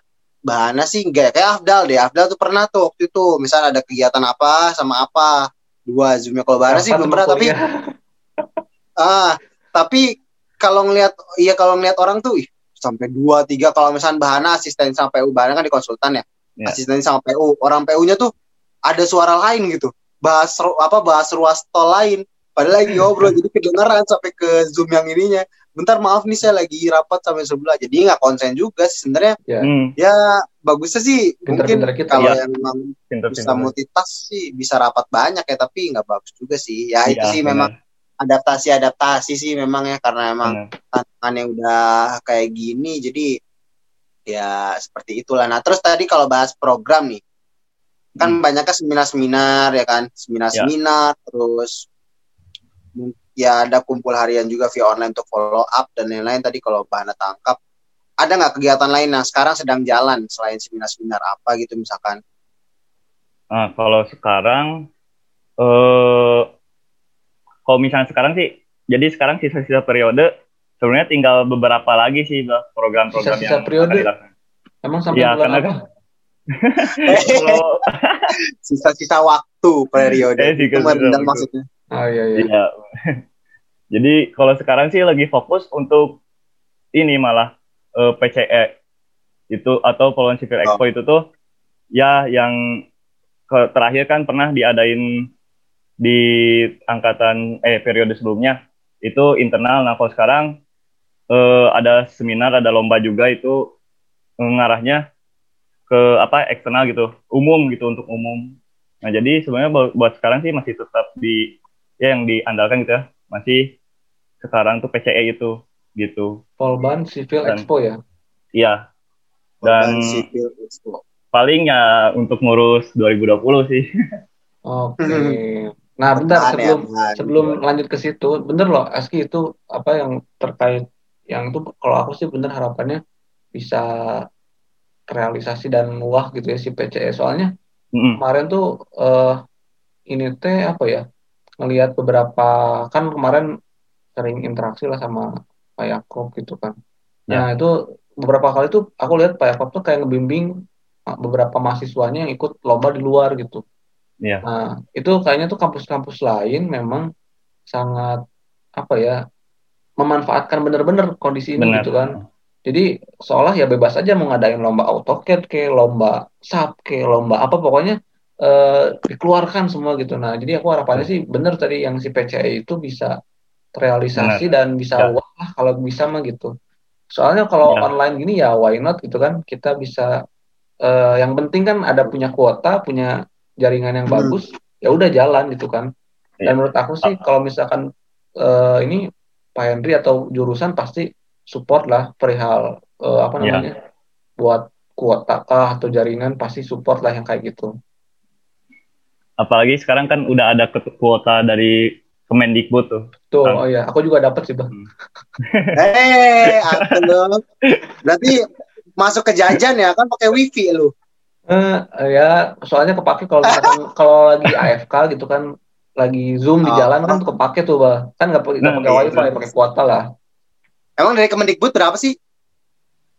Speaker 3: bahana sih enggak kayak Afdal deh. Afdal tuh pernah tuh waktu itu misal ada kegiatan apa sama apa dua zoomnya. Kalau bahana sih belum pernah tapi ah tapi kalau ngelihat iya kalau ngelihat orang tuh ih, sampai dua tiga kalau misalnya bahana asisten sama PU bahana kan di konsultan ya.
Speaker 1: Ya.
Speaker 3: asisten sama PU orang PU-nya tuh ada suara lain gitu bahas apa bahas ruas tol lain. Padahal lagi ngobrol jadi kedengeran sampai ke zoom yang ininya. Bentar maaf nih saya lagi rapat sampai sebelah. Jadi nggak konsen juga sih sebenarnya.
Speaker 2: Ya.
Speaker 1: hmm,
Speaker 3: ya bagusnya sih mungkin
Speaker 2: Pinter-pinter kita
Speaker 3: kalau
Speaker 1: ya.
Speaker 3: yang memang
Speaker 1: pinter,
Speaker 3: bisa
Speaker 1: pinter.
Speaker 3: multitask sih bisa rapat banyak ya tapi nggak bagus juga sih. Ya itu
Speaker 1: Iya,
Speaker 3: sih
Speaker 1: benar,
Speaker 3: memang adaptasi adaptasi sih memang ya karena emang
Speaker 1: benar.
Speaker 3: tantangannya udah kayak gini jadi ya seperti itulah. Nah terus tadi kalau bahas program nih kan
Speaker 1: Hmm.
Speaker 3: banyaknya seminar-seminar ya kan seminar-seminar terus mm, ya ada kumpul harian juga via online untuk follow up dan lain-lain tadi kalau bahan tangkap ada nggak kegiatan lain yang sekarang sedang jalan selain seminar-seminar apa gitu misalkan
Speaker 1: Nah, kalau sekarang, eh kalau misalnya sekarang sih, jadi sekarang sisa-sisa periode, sebenarnya tinggal beberapa lagi sih program-program
Speaker 2: Sisa-sisa
Speaker 1: yang
Speaker 2: periode?
Speaker 1: akan dilakukan.
Speaker 2: Emang sampai
Speaker 1: Iya,
Speaker 2: bulan
Speaker 1: karena
Speaker 2: apa?
Speaker 3: sisa-sisa waktu periode
Speaker 1: Eh,
Speaker 3: itu maksudnya
Speaker 2: Ah iya iya.
Speaker 1: Iya. Jadi kalau sekarang sih lagi fokus untuk ini malah eh, PCE itu atau Poluan Civil Expo itu tuh ya yang ke- terakhir kan pernah diadain di angkatan eh periode sebelumnya itu internal. Nah kalau sekarang eh, ada seminar, ada lomba juga itu ngarahnya ke apa eksternal gitu, umum gitu untuk umum. Nah jadi sebenarnya buat, buat sekarang sih masih tetap di ya yang diandalkan gitu ya masih sekarang tuh PCE itu gitu
Speaker 2: Polban Civil
Speaker 1: Dan-
Speaker 2: Expo ya.
Speaker 1: iya Dan-
Speaker 3: sipil expo
Speaker 1: paling ya untuk ngurus 2020 sih
Speaker 2: Oke. Nah, bentar
Speaker 3: Benar ya,
Speaker 2: sebelum sebelum lanjut ke situ, bener loh Aski itu apa yang terkait yang itu kalau aku sih bener harapannya bisa realisasi dan wah gitu ya si PCE soalnya
Speaker 1: Mm-mm.
Speaker 2: kemarin tuh eh ini teh apa ya ngelihat beberapa kan kemarin sering interaksi lah sama Pak Yakob gitu kan. Nah itu beberapa kali tuh aku lihat Pak Yakob tuh kayak ngebimbing uh, beberapa mahasiswanya yang ikut lomba di luar gitu.
Speaker 1: Iya.
Speaker 2: Nah itu kayaknya tuh kampus-kampus lain memang sangat apa ya memanfaatkan bener-bener kondisi ini
Speaker 1: benar
Speaker 2: gitu kan. Jadi seolah ya bebas aja mau ngadain lomba AutoCAD ke lomba SAP ke lomba apa pokoknya eh, dikeluarkan semua gitu. Nah, jadi aku harapannya sih bener tadi yang si PCE itu bisa terrealisasi dan bisa
Speaker 1: Ya.
Speaker 2: wah kalau bisa mah gitu. Soalnya kalau
Speaker 1: Ya.
Speaker 2: online gini ya why not gitu kan. Kita bisa eh, yang penting kan ada punya kuota, punya jaringan yang
Speaker 3: Hmm.
Speaker 2: bagus, ya udah jalan gitu kan.
Speaker 1: Ya.
Speaker 2: Dan menurut aku sih kalau misalkan eh, ini Pak Henry atau jurusan pasti support lah perihal eh, apa
Speaker 1: Ya.
Speaker 2: namanya buat kuota kah atau jaringan pasti support lah yang kayak gitu.
Speaker 1: apalagi sekarang kan udah ada kuota dari Kemendikbud tuh
Speaker 2: Tuh,
Speaker 1: Kan.
Speaker 2: oh ya, aku juga dapat sih bang.
Speaker 3: Eh, aku. Berarti masuk ke jajan ya kan pakai wifi lu.
Speaker 2: Eh, ya, soalnya kepake kalau misalkan kalau lagi AFK gitu kan, lagi zoom di
Speaker 3: Oh.
Speaker 2: jalan kan kepake tuh bang. Kan nggak pakai
Speaker 1: Nah,
Speaker 2: pakai
Speaker 3: iya,
Speaker 2: wifi,
Speaker 3: iya.
Speaker 2: pakai kuota lah.
Speaker 3: Emang dari Kemendikbud berapa sih?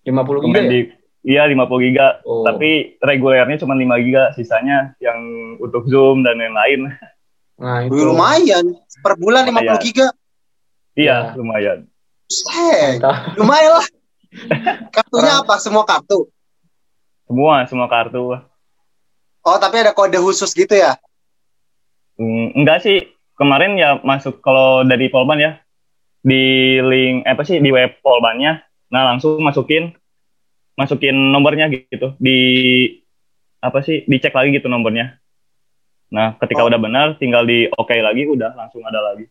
Speaker 2: 50 giga ya?
Speaker 1: Kemendik, iya 50 giga.
Speaker 2: Oh.
Speaker 1: Tapi regulernya cuma 5 giga, sisanya yang untuk Zoom dan lain-lain.
Speaker 2: Nah, itu.
Speaker 3: Lumayan. Per bulan 50
Speaker 1: Lumayan.
Speaker 3: giga.
Speaker 1: Iya,
Speaker 2: Ya.
Speaker 1: lumayan.
Speaker 2: Mantap.
Speaker 3: Lumayan lah. Kartunya apa? Semua kartu.
Speaker 1: Semua, semua kartu.
Speaker 3: Oh, tapi ada kode khusus gitu ya?
Speaker 1: Hmm, enggak sih, kemarin ya masuk kalau dari Polban ya, di link, eh, apa sih, di web Polbannya, nah langsung masukin, masukin nomornya gitu, di, apa sih, dicek lagi gitu nomornya. Nah, ketika
Speaker 3: Oh.
Speaker 1: udah benar, tinggal di oke lagi, udah langsung ada lagi.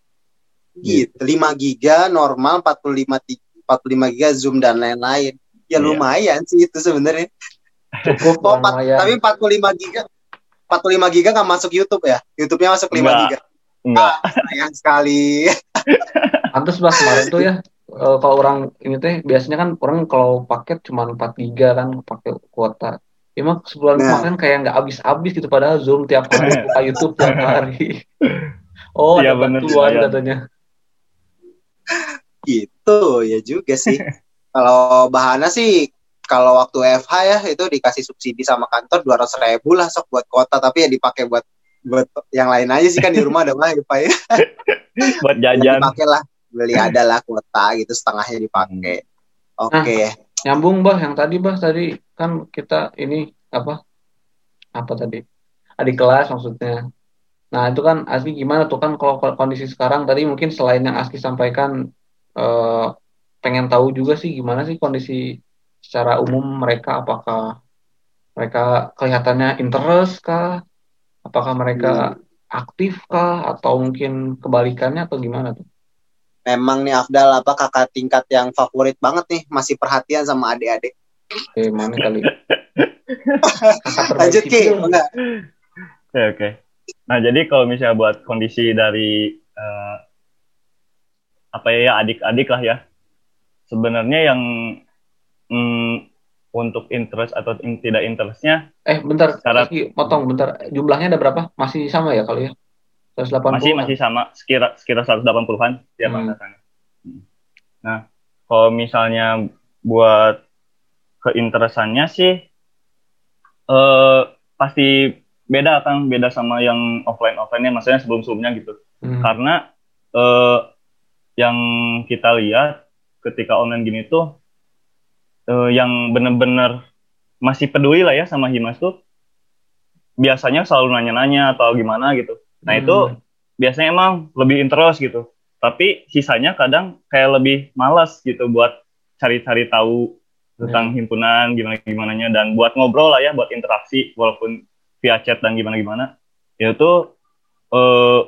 Speaker 3: Gitu. 5 giga normal, 45 ti- 45 giga Zoom dan lain-lain. Ya
Speaker 1: Iya.
Speaker 3: lumayan sih itu sebenarnya.
Speaker 2: Cukup lumayan.
Speaker 3: tapi 45 giga 45 giga nggak masuk YouTube ya? YouTube-nya masuk 5
Speaker 1: Enggak.
Speaker 3: giga.
Speaker 1: Enggak,
Speaker 3: Sayang sekali.
Speaker 2: Pantes bah kemarin tuh ya eh, kalau orang ini teh biasanya kan orang kalau paket cuma 4 giga kan pakai kuota. Emang sebulan
Speaker 3: Nah.
Speaker 2: kemarin kayak nggak habis-habis gitu padahal Zoom tiap hari buka YouTube tiap hari. Oh,
Speaker 1: Iya,
Speaker 2: ada
Speaker 1: bener,
Speaker 2: bantuan katanya.
Speaker 3: Gitu ya juga sih. kalau bahana sih kalau waktu FH ya itu dikasih subsidi sama kantor 200 ribu lah sok buat kota tapi ya dipakai buat buat yang lain aja sih kan di rumah ada wifi ya.
Speaker 1: buat jajan.
Speaker 3: dipakai lah beli ada lah kuota gitu setengahnya dipakai. Oke.
Speaker 2: Nyambung bah yang tadi bah tadi kan kita ini apa apa tadi adik kelas maksudnya. Nah itu kan Aski gimana tuh kan kalau kondisi sekarang tadi mungkin selain yang Aski sampaikan eh, pengen tahu juga sih gimana sih kondisi secara umum mereka apakah mereka kelihatannya interest kah? Apakah mereka aktif kah atau mungkin kebalikannya atau gimana tuh?
Speaker 3: Memang nih Afdal apa kakak tingkat yang favorit banget nih masih perhatian sama adik-adik.
Speaker 2: Oke, mana kali?
Speaker 3: Lanjut Ki,
Speaker 2: sipil.
Speaker 3: enggak?
Speaker 1: Oke, oke. Nah, jadi kalau misalnya buat kondisi dari eh, apa ya adik-adik lah ya, sebenarnya yang mm, untuk interest atau in- tidak interestnya
Speaker 2: Eh, bentar,
Speaker 1: Secara-
Speaker 2: potong bentar. Jumlahnya ada berapa? Masih sama ya kalau ya? 180
Speaker 1: masih masih sama sekitar sekitar 180-an tiap
Speaker 2: Hmm.
Speaker 1: angkatannya. Hmm. Nah, kalau misalnya buat keinteresannya sih eh pasti beda kan, beda sama yang offline offline-nya, maksudnya sebelum-sebelumnya gitu.
Speaker 2: Hmm.
Speaker 1: karena eh, yang kita lihat ketika online gini tuh eh, yang bener-bener masih peduli lah ya sama Himas tuh biasanya selalu nanya-nanya atau gimana gitu. Nah itu
Speaker 2: Hmm.
Speaker 1: biasanya emang lebih interest gitu. Tapi sisanya kadang kayak lebih malas gitu buat cari-cari tahu tentang himpunan gimana gimananya dan buat ngobrol lah ya buat interaksi walaupun via chat dan gimana gimana itu eh,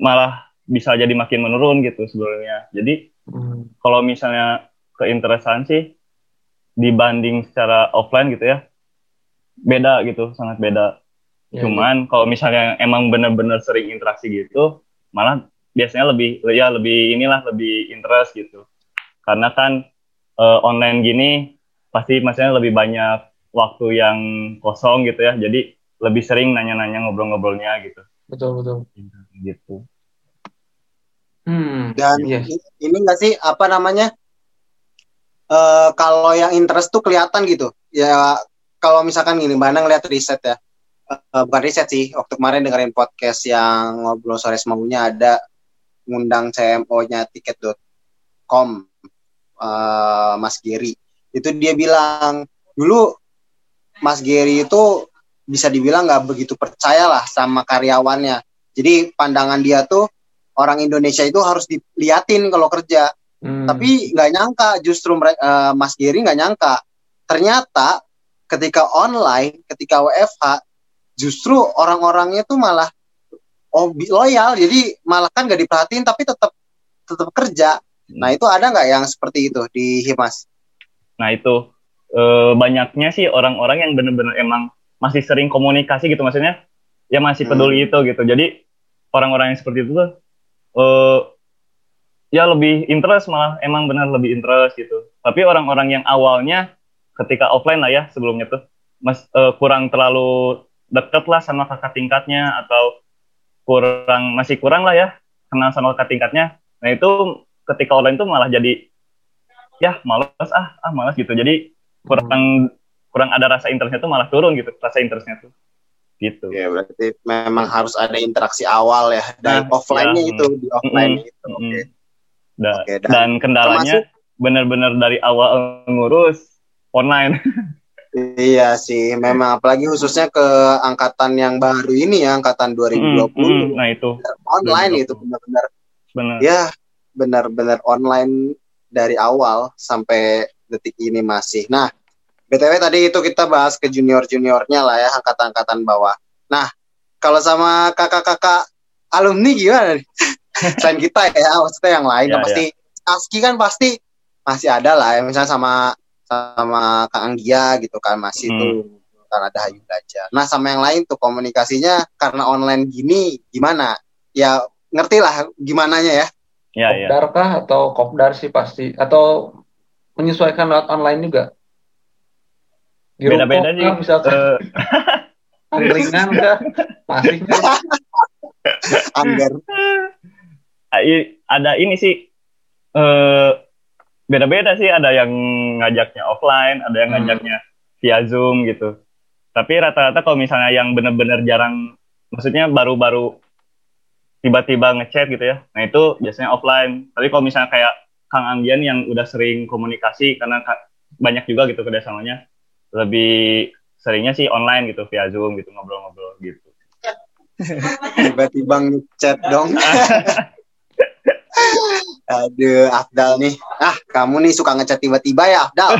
Speaker 1: malah bisa jadi makin menurun gitu sebenarnya. Jadi
Speaker 2: Hmm.
Speaker 1: kalau misalnya keinteresan sih dibanding secara offline gitu ya beda gitu sangat beda.
Speaker 2: Ya,
Speaker 1: Cuman kalau misalnya emang bener-bener sering interaksi gitu malah biasanya lebih ya lebih inilah lebih interest gitu. Karena kan eh, online gini pasti maksudnya lebih banyak waktu yang kosong gitu ya. Jadi lebih sering nanya-nanya ngobrol-ngobrolnya gitu.
Speaker 2: betul betul.
Speaker 1: Gitu.
Speaker 2: Hmm.
Speaker 3: Dan
Speaker 2: Iya.
Speaker 3: ini enggak sih apa namanya? Eh kalau yang interest tuh kelihatan gitu. Ya kalau misalkan gini, Bana ngeliat riset ya. Eh, bukan riset sih. Waktu kemarin dengerin podcast yang ngobrol sore semaunya ada ngundang CMO-nya tiket.com eh Mas Giri. Itu dia bilang dulu Mas Giri itu bisa dibilang nggak begitu percayalah sama karyawannya. Jadi pandangan dia tuh orang Indonesia itu harus diliatin kalau kerja.
Speaker 2: Hmm.
Speaker 3: Tapi nggak nyangka justru eh, Mas Giri nggak nyangka. Ternyata ketika online, ketika WFH, justru orang-orangnya tuh malah oh loyal. Jadi malah kan nggak diperhatiin tapi tetap tetap kerja. Nah itu ada nggak yang seperti itu di Himas?
Speaker 1: Nah itu eh, banyaknya sih orang-orang yang bener-bener emang masih sering komunikasi gitu maksudnya ya masih peduli itu gitu. Jadi orang-orang yang seperti itu tuh eh, ya lebih interest malah emang benar lebih interest gitu. Tapi orang-orang yang awalnya ketika offline lah ya sebelumnya tuh mas eh, kurang terlalu deket lah sama kakak tingkatnya atau kurang masih kurang lah ya kenal sama kakak tingkatnya. Nah itu ketika online tuh malah jadi ya malas ah ah malas gitu jadi kurang kurang ada rasa interestnya tuh malah turun gitu rasa interestnya tuh gitu
Speaker 3: Ya berarti memang harus ada interaksi awal ya dari
Speaker 1: Nah,
Speaker 3: offline-nya
Speaker 1: ya.
Speaker 3: itu di offline
Speaker 1: Mm-mm.
Speaker 3: itu. Oke.
Speaker 1: Mm. Da-
Speaker 3: Oke, dan
Speaker 1: dan kendalanya benar-benar dari awal ngurus online
Speaker 3: Iya sih, memang apalagi khususnya ke angkatan yang baru ini ya, angkatan 2020
Speaker 1: Mm, mm, nah itu
Speaker 3: online
Speaker 1: 2020.
Speaker 3: itu benar-benar
Speaker 1: benar
Speaker 3: ya benar-benar online dari awal sampai detik ini masih. Nah, BTW tadi itu kita bahas ke junior-juniornya lah ya, angkatan-angkatan bawah. Nah, kalau sama kakak-kakak alumni gimana nih? Selain kita ya, maksudnya yang lain kan
Speaker 1: Ya,
Speaker 3: pasti ASKI kan pasti masih ada lah ya, misalnya sama sama Kang Anggia gitu kan masih
Speaker 1: Hmm.
Speaker 3: tuh kan ada Hayu belajar. Nah, sama yang lain tuh komunikasinya karena online gini gimana? Ya ngerti lah gimananya ya.
Speaker 1: ya ya
Speaker 2: kopdar kah atau kopdar sih pasti atau menyesuaikan lewat online juga
Speaker 1: beda-beda sih
Speaker 2: kah, misalkan
Speaker 1: Eh,
Speaker 2: angkringan kah masih?
Speaker 3: Anggar.
Speaker 1: Ah, i- ada ini sih eh beda-beda sih ada yang ngajaknya offline ada yang
Speaker 2: Hmm.
Speaker 1: ngajaknya via zoom gitu tapi rata-rata kalau misalnya yang bener-bener jarang maksudnya baru-baru tiba-tiba ngechat gitu ya nah itu biasanya offline tapi kalau misalnya kayak Kang Anggian yang udah sering komunikasi karena ka- banyak juga gitu kerjasamanya lebih seringnya sih online gitu via zoom gitu ngobrol-ngobrol gitu
Speaker 3: tiba-tiba ngechat dong. Aduh, Afdal nih. Ah, kamu nih suka ngechat tiba-tiba ya, Afdal.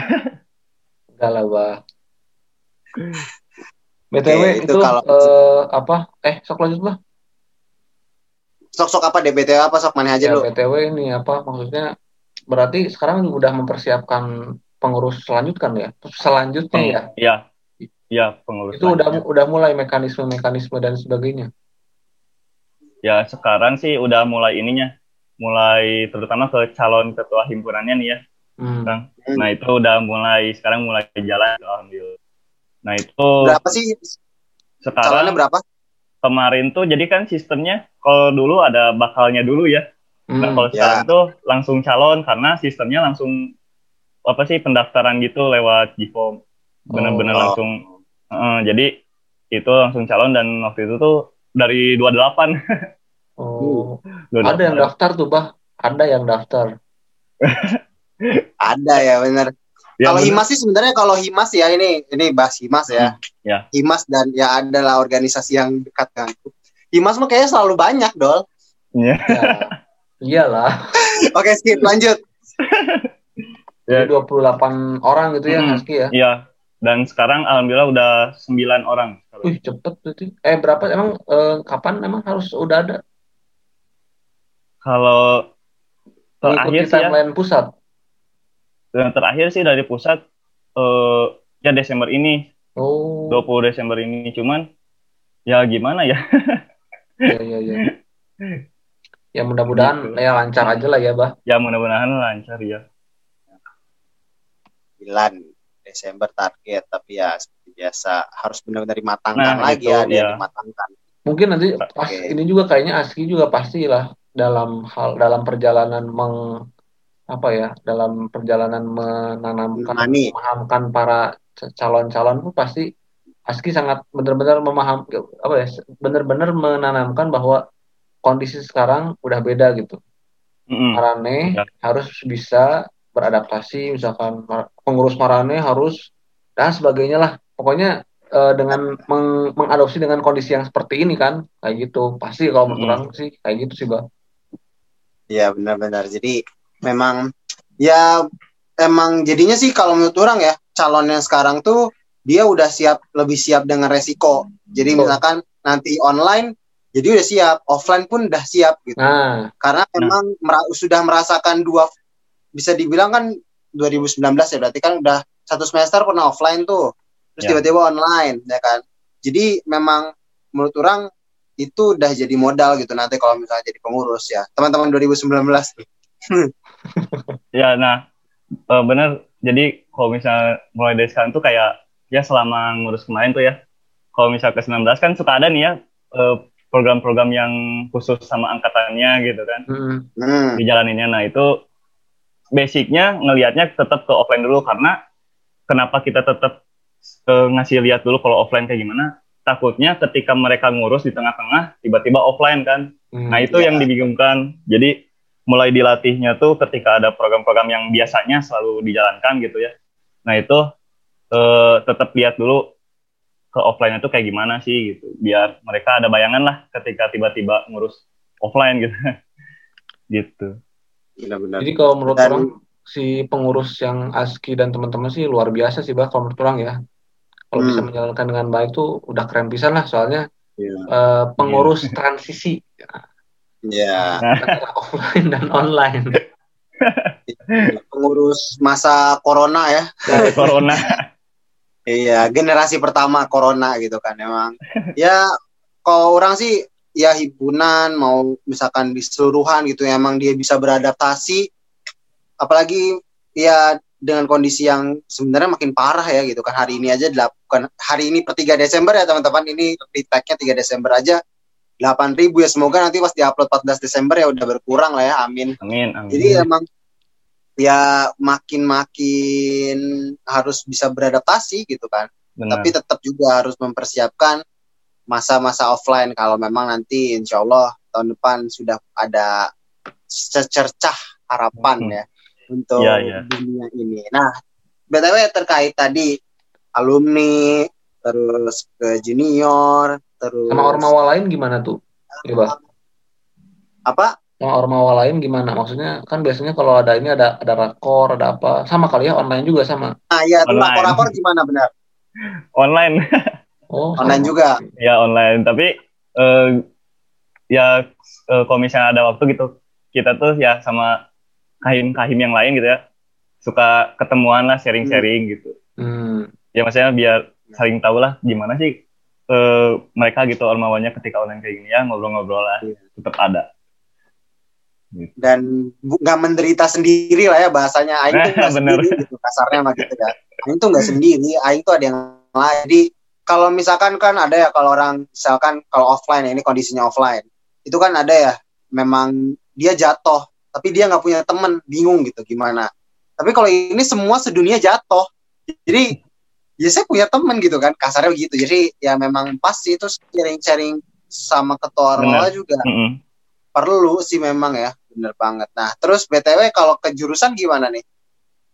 Speaker 2: enggak lah bah btw itu,
Speaker 3: itu kalau-
Speaker 2: eh, apa? Eh sok lanjut bah
Speaker 3: Sok-sok apa DBT apa sok mana aja
Speaker 2: ya
Speaker 3: lu.
Speaker 2: btw ini apa? Maksudnya berarti sekarang udah mempersiapkan pengurus selanjutkan ya? Selanjutnya ya?
Speaker 1: Iya, iya pengurus.
Speaker 2: itu udah udah mulai mekanisme-mekanisme dan sebagainya?
Speaker 1: Ya sekarang sih udah mulai ininya, mulai terutama ke calon ketua himpunannya nih ya.
Speaker 2: hmm.
Speaker 3: Hmm.
Speaker 1: Nah itu udah mulai sekarang mulai jalan alhamdulillah. Nah itu
Speaker 3: Berapa sih calonnya
Speaker 1: sekarang
Speaker 3: berapa?
Speaker 1: kemarin tuh jadi kan sistemnya kalau dulu ada bakalnya dulu ya. Nah
Speaker 2: Hmm.
Speaker 1: kalau
Speaker 3: ya.
Speaker 1: sekarang tuh langsung calon karena sistemnya langsung apa sih pendaftaran gitu lewat Gform. Bener-bener
Speaker 3: Oh.
Speaker 1: langsung. Heeh, jadi itu langsung calon dan waktu itu tuh dari 28.
Speaker 2: oh
Speaker 1: 28.
Speaker 2: ada yang daftar tuh bah ada yang daftar
Speaker 3: Ada ya bener.
Speaker 1: Ya,
Speaker 3: kalau. Himas sih sebenarnya kalau Himas ya ini ini bahas Himas ya.
Speaker 1: ya.
Speaker 3: Himas dan ya adalah organisasi yang dekat denganku. Himas mah kayaknya selalu banyak, Dol.
Speaker 1: Iya.
Speaker 2: ya iyalah
Speaker 3: Oke, skip lanjut.
Speaker 1: Ya.
Speaker 2: Jadi 28 orang gitu ya
Speaker 1: Hmm.
Speaker 2: Haski ya
Speaker 1: Iya. Dan sekarang alhamdulillah udah 9 orang.
Speaker 2: Wih cepet berarti eh berapa emang eh, kapan emang harus udah ada
Speaker 1: Kalau terakhir sih ya,
Speaker 2: timeline pusat
Speaker 1: yang terakhir sih dari pusat eh ya Desember ini,
Speaker 2: oh
Speaker 1: 20 Desember ini cuman ya gimana ya?
Speaker 2: iya iya iya ya mudah-mudahan
Speaker 1: Gitu.
Speaker 2: ya lancar aja lah ya bah
Speaker 1: ya mudah-mudahan lancar ya.
Speaker 3: 9 Desember target, tapi ya seperti biasa harus benar-benar dimatangkan
Speaker 1: Nah,
Speaker 3: lagi
Speaker 1: itu,
Speaker 3: ya, dia
Speaker 1: ya.
Speaker 3: dimatangkan.
Speaker 2: mungkin nanti pas
Speaker 3: Oke.
Speaker 2: ini juga kayaknya Aski juga pastilah dalam hal dalam perjalanan meng apa ya dalam perjalanan menanamkan
Speaker 3: Menemani.
Speaker 2: memahamkan para calon-calon pun pasti Aski sangat benar-benar memaham apa ya benar-benar menanamkan bahwa kondisi sekarang udah beda gitu
Speaker 1: Mm-mm.
Speaker 2: Marane
Speaker 1: Ya.
Speaker 2: harus bisa beradaptasi misalkan pengurus Marane harus dan sebagainya lah pokoknya eh, dengan meng- mengadopsi dengan kondisi yang seperti ini kan kayak gitu pasti kalau menurut
Speaker 1: Mm.
Speaker 2: orang sih kayak gitu sih bang
Speaker 3: Iya benar-benar. Jadi memang ya emang jadinya sih kalau menurut orang ya calon yang sekarang tuh dia udah siap lebih siap dengan resiko. Jadi
Speaker 2: Betul.
Speaker 3: misalkan nanti online jadi udah siap, offline pun udah siap gitu.
Speaker 2: nah
Speaker 3: Karena memang mera- sudah merasakan dua bisa dibilang kan 2019 ya berarti kan udah satu semester pernah offline tuh. Terus
Speaker 1: Ya.
Speaker 3: tiba-tiba online ya kan. Jadi memang menurut orang itu udah jadi modal gitu nanti kalau misalnya jadi pengurus ya. Teman-teman 2019 nih.
Speaker 1: Ya, nah eh, bener. Jadi kalau misalnya mulai dari sekarang tuh kayak ya selama ngurus kemarin tuh ya. Kalau misalnya ke 19 kan suka ada nih ya eh, program-program yang khusus sama angkatannya gitu kan.
Speaker 2: mm,
Speaker 3: Hmm.
Speaker 1: Dijalaninnya. Nah itu basicnya ngelihatnya tetap ke offline dulu karena kenapa kita tetap eh, ngasih lihat dulu kalau offline kayak gimana takutnya ketika mereka ngurus di tengah-tengah tiba-tiba offline kan?
Speaker 2: Hmm,
Speaker 1: nah itu
Speaker 3: iya.
Speaker 1: yang dibingungkan. Jadi mulai dilatihnya tuh ketika ada program-program yang biasanya selalu dijalankan gitu ya. Nah itu eh, tetap lihat dulu ke offline itu kayak gimana sih gitu. Biar mereka ada bayangan lah ketika tiba-tiba ngurus offline gitu. Gitu.
Speaker 3: Benar-benar.
Speaker 2: Jadi kalau menurut
Speaker 3: Dan-
Speaker 2: orang si pengurus yang ASKI dan teman-teman sih luar biasa sih bah kalau menurut orang ya. Kalau
Speaker 3: Hmm.
Speaker 2: bisa menjalankan dengan baik tuh udah keren pisan lah soalnya
Speaker 3: Iya.
Speaker 2: eh, pengurus transisi
Speaker 3: Iya.
Speaker 2: antara offline dan online.
Speaker 3: Pengurus masa corona ya.
Speaker 1: Dari corona
Speaker 3: Iya, generasi pertama corona gitu kan emang. Ya kalau orang sih ya himpunan mau misalkan diseluruhan gitu ya, emang dia bisa beradaptasi apalagi ya dengan kondisi yang sebenarnya makin parah ya gitu kan. Hari ini aja dilakukan hari ini per 3 Desember ya teman-teman. Ini di tag-nya 3 Desember aja. 8000 ya semoga nanti pas diupload 14 Desember ya udah berkurang lah ya. Amin.
Speaker 1: Amin amin.
Speaker 3: Jadi emang ya makin-makin harus bisa beradaptasi gitu kan.
Speaker 1: benar.
Speaker 3: Tapi tetap juga harus mempersiapkan masa-masa offline. Kalau memang nanti insya Allah tahun depan sudah ada secercah harapan
Speaker 1: Hmm.
Speaker 3: ya untuk
Speaker 1: Iya, iya.
Speaker 3: dunia ini. Nah, btw terkait tadi alumni terus ke junior terus
Speaker 2: Sama ormawa lain gimana tuh? Iya,
Speaker 3: apa
Speaker 2: Sama ormawa lain gimana? Maksudnya kan biasanya kalau ada ini ada ada rakor, ada apa. Sama kali ya online juga sama.
Speaker 3: nah ya tuh
Speaker 1: Online.
Speaker 3: lapor-lapor gimana benar
Speaker 1: online
Speaker 2: Oh,
Speaker 3: online
Speaker 2: sama.
Speaker 3: juga
Speaker 1: ya online tapi eh, ya eh, kalau misalnya ada waktu gitu kita tuh ya sama kahim-kahim yang lain gitu ya. Suka ketemuan lah sharing-sharing gitu.
Speaker 2: Hmm.
Speaker 1: ya maksudnya biar saling tahu lah gimana sih eh, mereka gitu ormawanya ketika online kayak gini ya ngobrol-ngobrol lah.
Speaker 3: Iya.
Speaker 1: tetap ada.
Speaker 3: Dan bu- nggak menderita sendiri lah ya bahasanya. Aing tuh nggak sendiri gitu kasarnya mah gitu kan Aing tuh nggak sendiri Aing tuh ada yang lain. Jadi kalau misalkan kan ada ya kalau orang misalkan kalau offline ya, ini kondisinya offline. Itu kan ada ya memang dia jatuh tapi dia nggak punya temen bingung gitu gimana. Tapi kalau ini semua sedunia jatuh. Jadi ya saya punya temen gitu kan kasarnya begitu. Jadi ya memang pasti itu sharing-sharing sama ketua Ormawa juga.
Speaker 1: Mm-mm.
Speaker 3: perlu sih memang ya bener banget. Nah terus btw kalau ke jurusan gimana nih?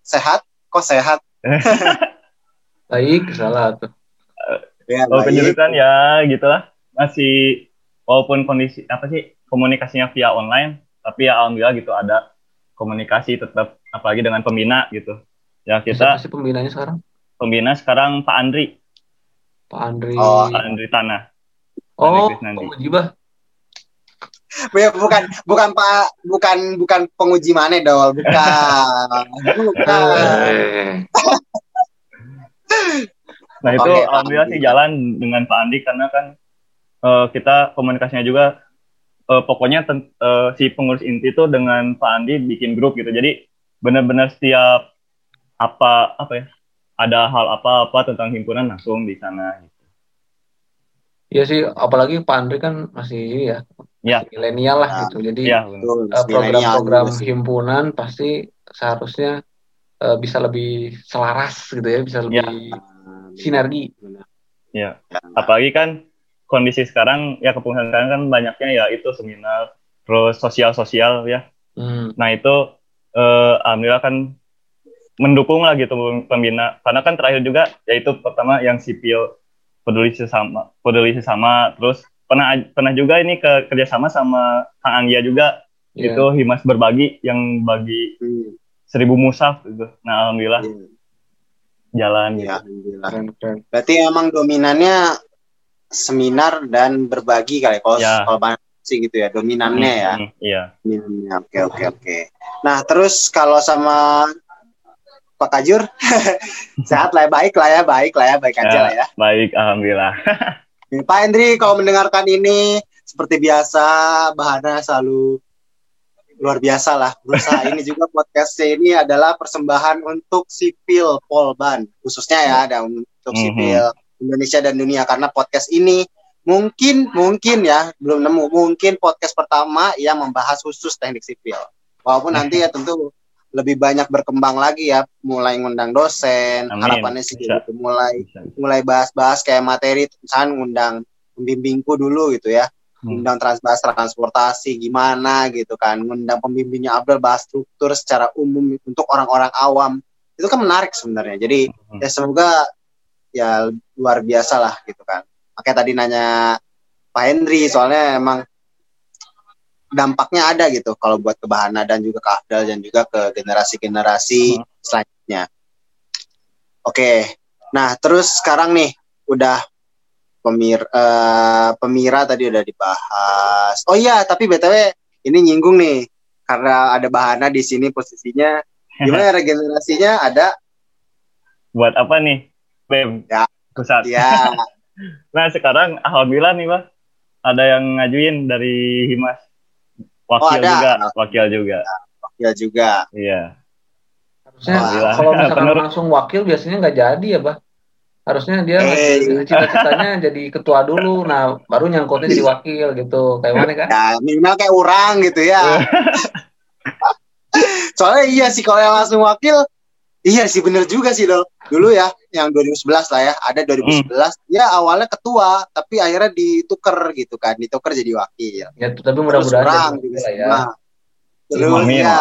Speaker 3: Sehat? Kok sehat?
Speaker 2: Baik, salah tuh.
Speaker 3: ya
Speaker 1: kalau
Speaker 3: baik.
Speaker 1: kejurutan ya gitulah. Masih walaupun kondisi apa sih komunikasinya via online tapi ya alhamdulillah gitu ada komunikasi tetap apalagi dengan pembina gitu ya
Speaker 2: Siapa
Speaker 1: kita
Speaker 2: sih pembinanya sekarang?
Speaker 1: pembina sekarang Pak Andri
Speaker 2: Pak Andri.
Speaker 3: Oh,
Speaker 1: Pak Andri Tanah
Speaker 2: Oh,
Speaker 1: Andri.
Speaker 2: Pak Mujibah.
Speaker 3: Ya, bukan bukan pak bukan bukan penguji mana dol bukan bukan
Speaker 1: Nah itu alhamdulillah sih jalan dengan Pak Andi karena kan eh, kita komunikasinya juga eh, pokoknya ten- eh, si pengurus inti itu dengan Pak Andi bikin grup gitu. Jadi benar-benar setiap apa apa ya ada hal apa-apa tentang himpunan langsung di sana. Gitu.
Speaker 2: Iya sih, apalagi Pak Andri kan masih ini ya,
Speaker 1: Ya.
Speaker 2: masih milenial lah
Speaker 3: Ya.
Speaker 2: gitu. Jadi
Speaker 1: Iya, benar.
Speaker 3: Betul,
Speaker 2: eh, program-program
Speaker 3: sih.
Speaker 2: himpunan pasti seharusnya eh, bisa lebih selaras gitu ya, bisa lebih sinergi.
Speaker 1: ya. Apalagi kan kondisi sekarang ya kepengurusan sekarang kan banyaknya ya itu seminar terus sosial-sosial ya.
Speaker 2: Hmm.
Speaker 1: Nah itu eh, alhamdulillah kan mendukung lah gitu pembina. Karena kan terakhir juga yaitu pertama yang sipil peduli sesama, peduli sesama. Terus pernah pernah juga ini ke kerjasama sama Kang Anggia juga
Speaker 2: Iya.
Speaker 1: itu himas berbagi yang bagi
Speaker 3: Hmm,
Speaker 1: seribu musaf gitu. Nah alhamdulillah
Speaker 3: iya,
Speaker 1: jalan gitu.
Speaker 3: iya, alhamdulillah.
Speaker 2: Keren, keren.
Speaker 3: Berarti emang dominannya seminar dan berbagi kali kalau
Speaker 1: Ya.
Speaker 3: kalau sih gitu ya dominannya ya.
Speaker 1: Hmm, Iya.
Speaker 3: Dominannya. Oke oke oke. Nah terus kalau sama Pak Kajur sehat lah ya, baik lah ya baik lah ya baik aja
Speaker 1: Ya.
Speaker 3: lah ya.
Speaker 1: Baik alhamdulillah.
Speaker 3: Pak Hendri kalau mendengarkan ini seperti biasa Bahana selalu luar biasa lah berusaha ini juga podcast ini adalah persembahan untuk sipil Polban khususnya ya ada untuk
Speaker 1: Mhm.
Speaker 3: sipil Indonesia dan dunia karena podcast ini mungkin mungkin ya belum nemu mungkin podcast pertama yang membahas khusus teknik sipil walaupun nanti ya tentu lebih banyak berkembang lagi ya, mulai ngundang dosen,
Speaker 1: Amin.
Speaker 3: harapannya sih
Speaker 1: Bisa.
Speaker 3: gitu, mulai
Speaker 1: Bisa,
Speaker 3: mulai bahas-bahas kayak materi, misalnya ngundang pembimbingku dulu gitu ya,
Speaker 1: Hmm.
Speaker 3: ngundang trans bahas transportasi gimana gitu kan, ngundang pembimbingnya Abdul bahas struktur secara umum untuk orang-orang awam, itu kan menarik sebenarnya. Jadi
Speaker 1: Hmm.
Speaker 3: ya semoga ya luar biasa lah gitu kan. Makanya tadi nanya Pak Henry soalnya emang dampaknya ada gitu kalau buat ke Bahana dan juga ke Afdal dan juga ke generasi-generasi
Speaker 1: Hmm.
Speaker 3: selanjutnya. Oke, nah terus sekarang nih udah pemir eh, pemira tadi udah dibahas. Oh iya, tapi btw ini nyinggung nih karena ada Bahana di sini posisinya. Gimana regenerasinya? Ada
Speaker 1: Buat apa nih? BEM.
Speaker 3: Ya.
Speaker 1: Pusat.
Speaker 3: ya
Speaker 1: Nah, sekarang alhamdulillah nih, Pak. Ada yang ngajuin dari Himas. Wakil
Speaker 3: Oh, ada.
Speaker 1: juga, wakil juga.
Speaker 3: ya juga.
Speaker 1: Iya.
Speaker 2: Harusnya
Speaker 1: Alhamdulillah.
Speaker 2: kalau misalkan
Speaker 1: Penerus.
Speaker 2: langsung wakil biasanya nggak jadi ya, Bah. Harusnya dia
Speaker 3: Eh.
Speaker 2: cita-citanya jadi ketua dulu, nah baru nyangkutnya jadi wakil gitu. Kayak mana kan?
Speaker 3: Ya minimal kayak orang gitu ya. Soalnya iya sih kalau yang langsung wakil, iya sih bener juga sih Dol. Dulu ya, yang 2011 lah ya, ada 2011. Ya awalnya ketua, tapi akhirnya ditukar gitu kan, ditukar jadi wakil.
Speaker 2: Ya tapi mudah-mudahan
Speaker 3: juga
Speaker 2: lah ya.
Speaker 3: semua. Terus
Speaker 1: Amin.
Speaker 3: ya,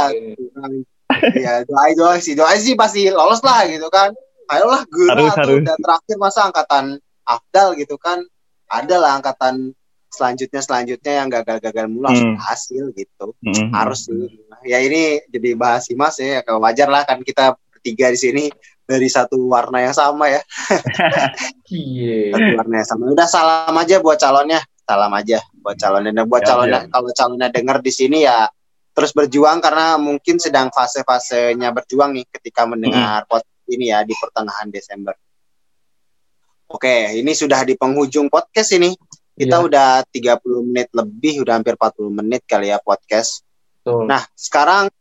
Speaker 3: ya doa doa sih, doa sih pasti lolos lah gitu kan. Ayolah guru
Speaker 1: Harus,
Speaker 3: atau
Speaker 1: harus.
Speaker 3: udah terakhir masa angkatan Afdal gitu kan. Ada lah angkatan selanjutnya selanjutnya yang gagal-gagal mulu langsung
Speaker 1: Hmm.
Speaker 3: hasil gitu
Speaker 1: Mm-mm.
Speaker 3: harus sih. Ya ini jadi bahas Himas ya, kayak wajar lah kan kita bertiga di sini dari satu warna yang sama ya,
Speaker 2: Iya.
Speaker 3: satu warna yang sama. Udah salam aja buat calonnya, salam aja buat calonnya. Dan buat
Speaker 1: Siap,
Speaker 3: calonnya,
Speaker 1: siap.
Speaker 3: kalau calonnya denger di sini ya terus berjuang karena mungkin sedang fase-fasenya berjuang nih ketika mendengar podcast ini ya di pertengahan Desember. Oke, ini sudah di penghujung podcast ini. Kita
Speaker 2: Iya,
Speaker 3: udah 30 menit lebih, udah hampir 40 menit kali ya podcast.
Speaker 2: betul.
Speaker 3: Nah, sekarang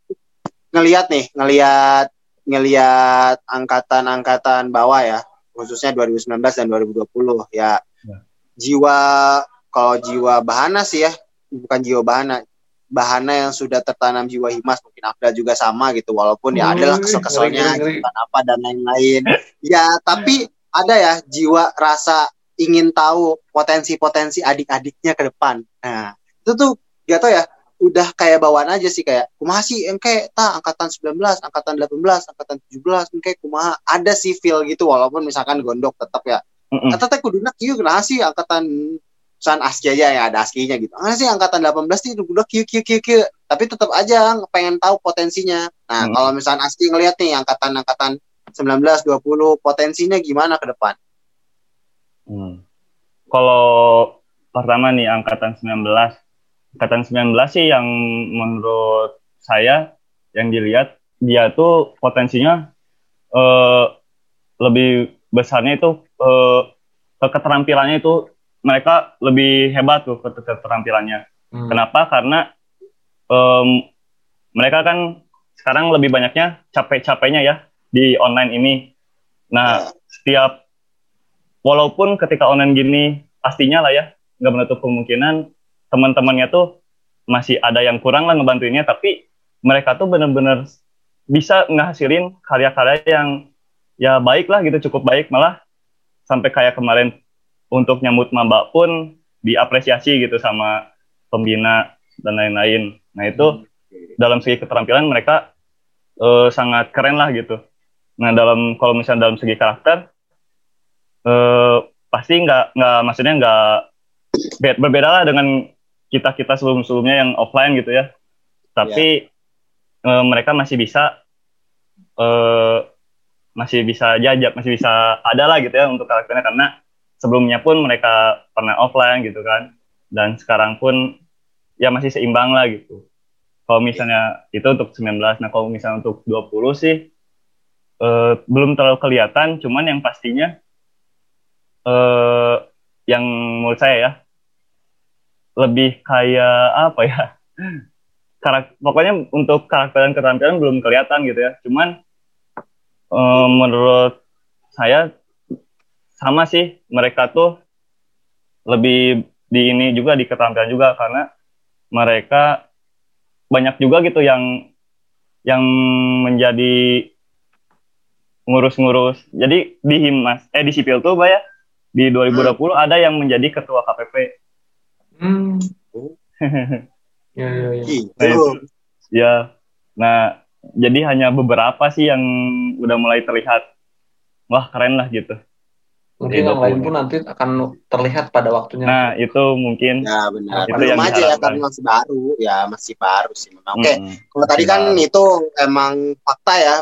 Speaker 3: ngelihat nih, ngelihat ngelihat angkatan-angkatan bawah ya, khususnya 2019 dan 2020 ya.
Speaker 1: Ya.
Speaker 3: Jiwa kalau jiwa bahana sih ya, bukan jiwa bahana. Bahana yang sudah tertanam jiwa himas mungkin Afdal juga sama gitu walaupun ya adalah
Speaker 2: Wih,
Speaker 3: kesel-keselnya gitu apa dan lain-lain. ya, tapi ada ya jiwa rasa ingin tahu potensi-potensi adik-adiknya ke depan. Nah, itu tuh gak tau ya, udah kayak bawaan aja sih kayak kumaha sih engke ta angkatan 19, angkatan 18, angkatan 17 engke kumaha ada sih feel gitu walaupun misalkan gondok tetap ya.
Speaker 1: Mm-mm.
Speaker 3: Kata teh kuduna kieu kenapa sih angkatan san aski aja ya ada askinya gitu. Ah sih angkatan 18 sih udah kieu kieu kieu kieu tapi tetap aja pengen tahu potensinya. Nah,
Speaker 1: Hmm.
Speaker 3: kalau misalkan aski ngelihat nih angkatan-angkatan 19, 20 potensinya gimana ke depan?
Speaker 1: Hmm. Kalau pertama nih angkatan 19. Angkatan 19 sih yang menurut saya yang dilihat dia tuh potensinya eh, lebih besarnya itu ke keterampilannya itu mereka lebih hebat tuh ke keterampilannya.
Speaker 2: Hmm.
Speaker 1: Kenapa? Karena em, mereka kan sekarang lebih banyaknya capek-capeknya ya di online ini. Nah, setiap walaupun ketika online gini pastinya lah ya nggak menutup kemungkinan teman-temannya tuh masih ada yang kurang lah ngebantuinnya, tapi mereka tuh bener-bener bisa ngehasilin karya-karya yang ya baik lah gitu cukup baik malah sampai kayak kemarin untuk nyambut maba pun diapresiasi gitu sama pembina dan lain-lain. Nah itu dalam segi keterampilan mereka eh, sangat keren lah gitu. Nah dalam kalau misalnya dalam segi karakter eh, pasti nggak nggak maksudnya nggak be- berbeda lah dengan kita kita sebelum sebelumnya yang offline gitu ya. Tapi eh, mereka masih bisa eh, masih bisa jajak masih bisa ada lah gitu ya untuk karakternya karena sebelumnya pun mereka pernah offline gitu kan dan sekarang pun ya masih seimbang lah gitu. Kalau misalnya itu untuk 19, nah kalau misalnya untuk 20 sih eh, belum terlalu kelihatan, cuman yang pastinya eh, yang menurut saya ya lebih kayak apa ya karak pokoknya untuk karakter dan keterampilan belum kelihatan gitu ya. Cuman eh, menurut saya sama sih mereka tuh lebih di ini juga di keterampilan juga karena mereka banyak juga gitu yang yang menjadi ngurus-ngurus. Jadi di Himas, eh di Sipil tuh, Pak ya, di 2020 ada yang menjadi ketua KPP.
Speaker 2: Hmm. ya, ya, ya.
Speaker 3: Gitu.
Speaker 1: Nah, itu, ya. Nah, jadi hanya beberapa sih yang udah mulai terlihat. Wah, keren lah gitu.
Speaker 2: Mungkin
Speaker 1: Iya,
Speaker 2: yang lain pun nanti akan terlihat pada waktunya.
Speaker 1: Nah, itu mungkin
Speaker 3: Ya benar.
Speaker 1: Itu
Speaker 3: Belum
Speaker 1: yang
Speaker 3: aja ya karena masih baru. Ya masih baru sih memang. Oke,
Speaker 1: mm-mm.
Speaker 3: kalau tadi kan
Speaker 1: Baru.
Speaker 3: itu emang fakta ya.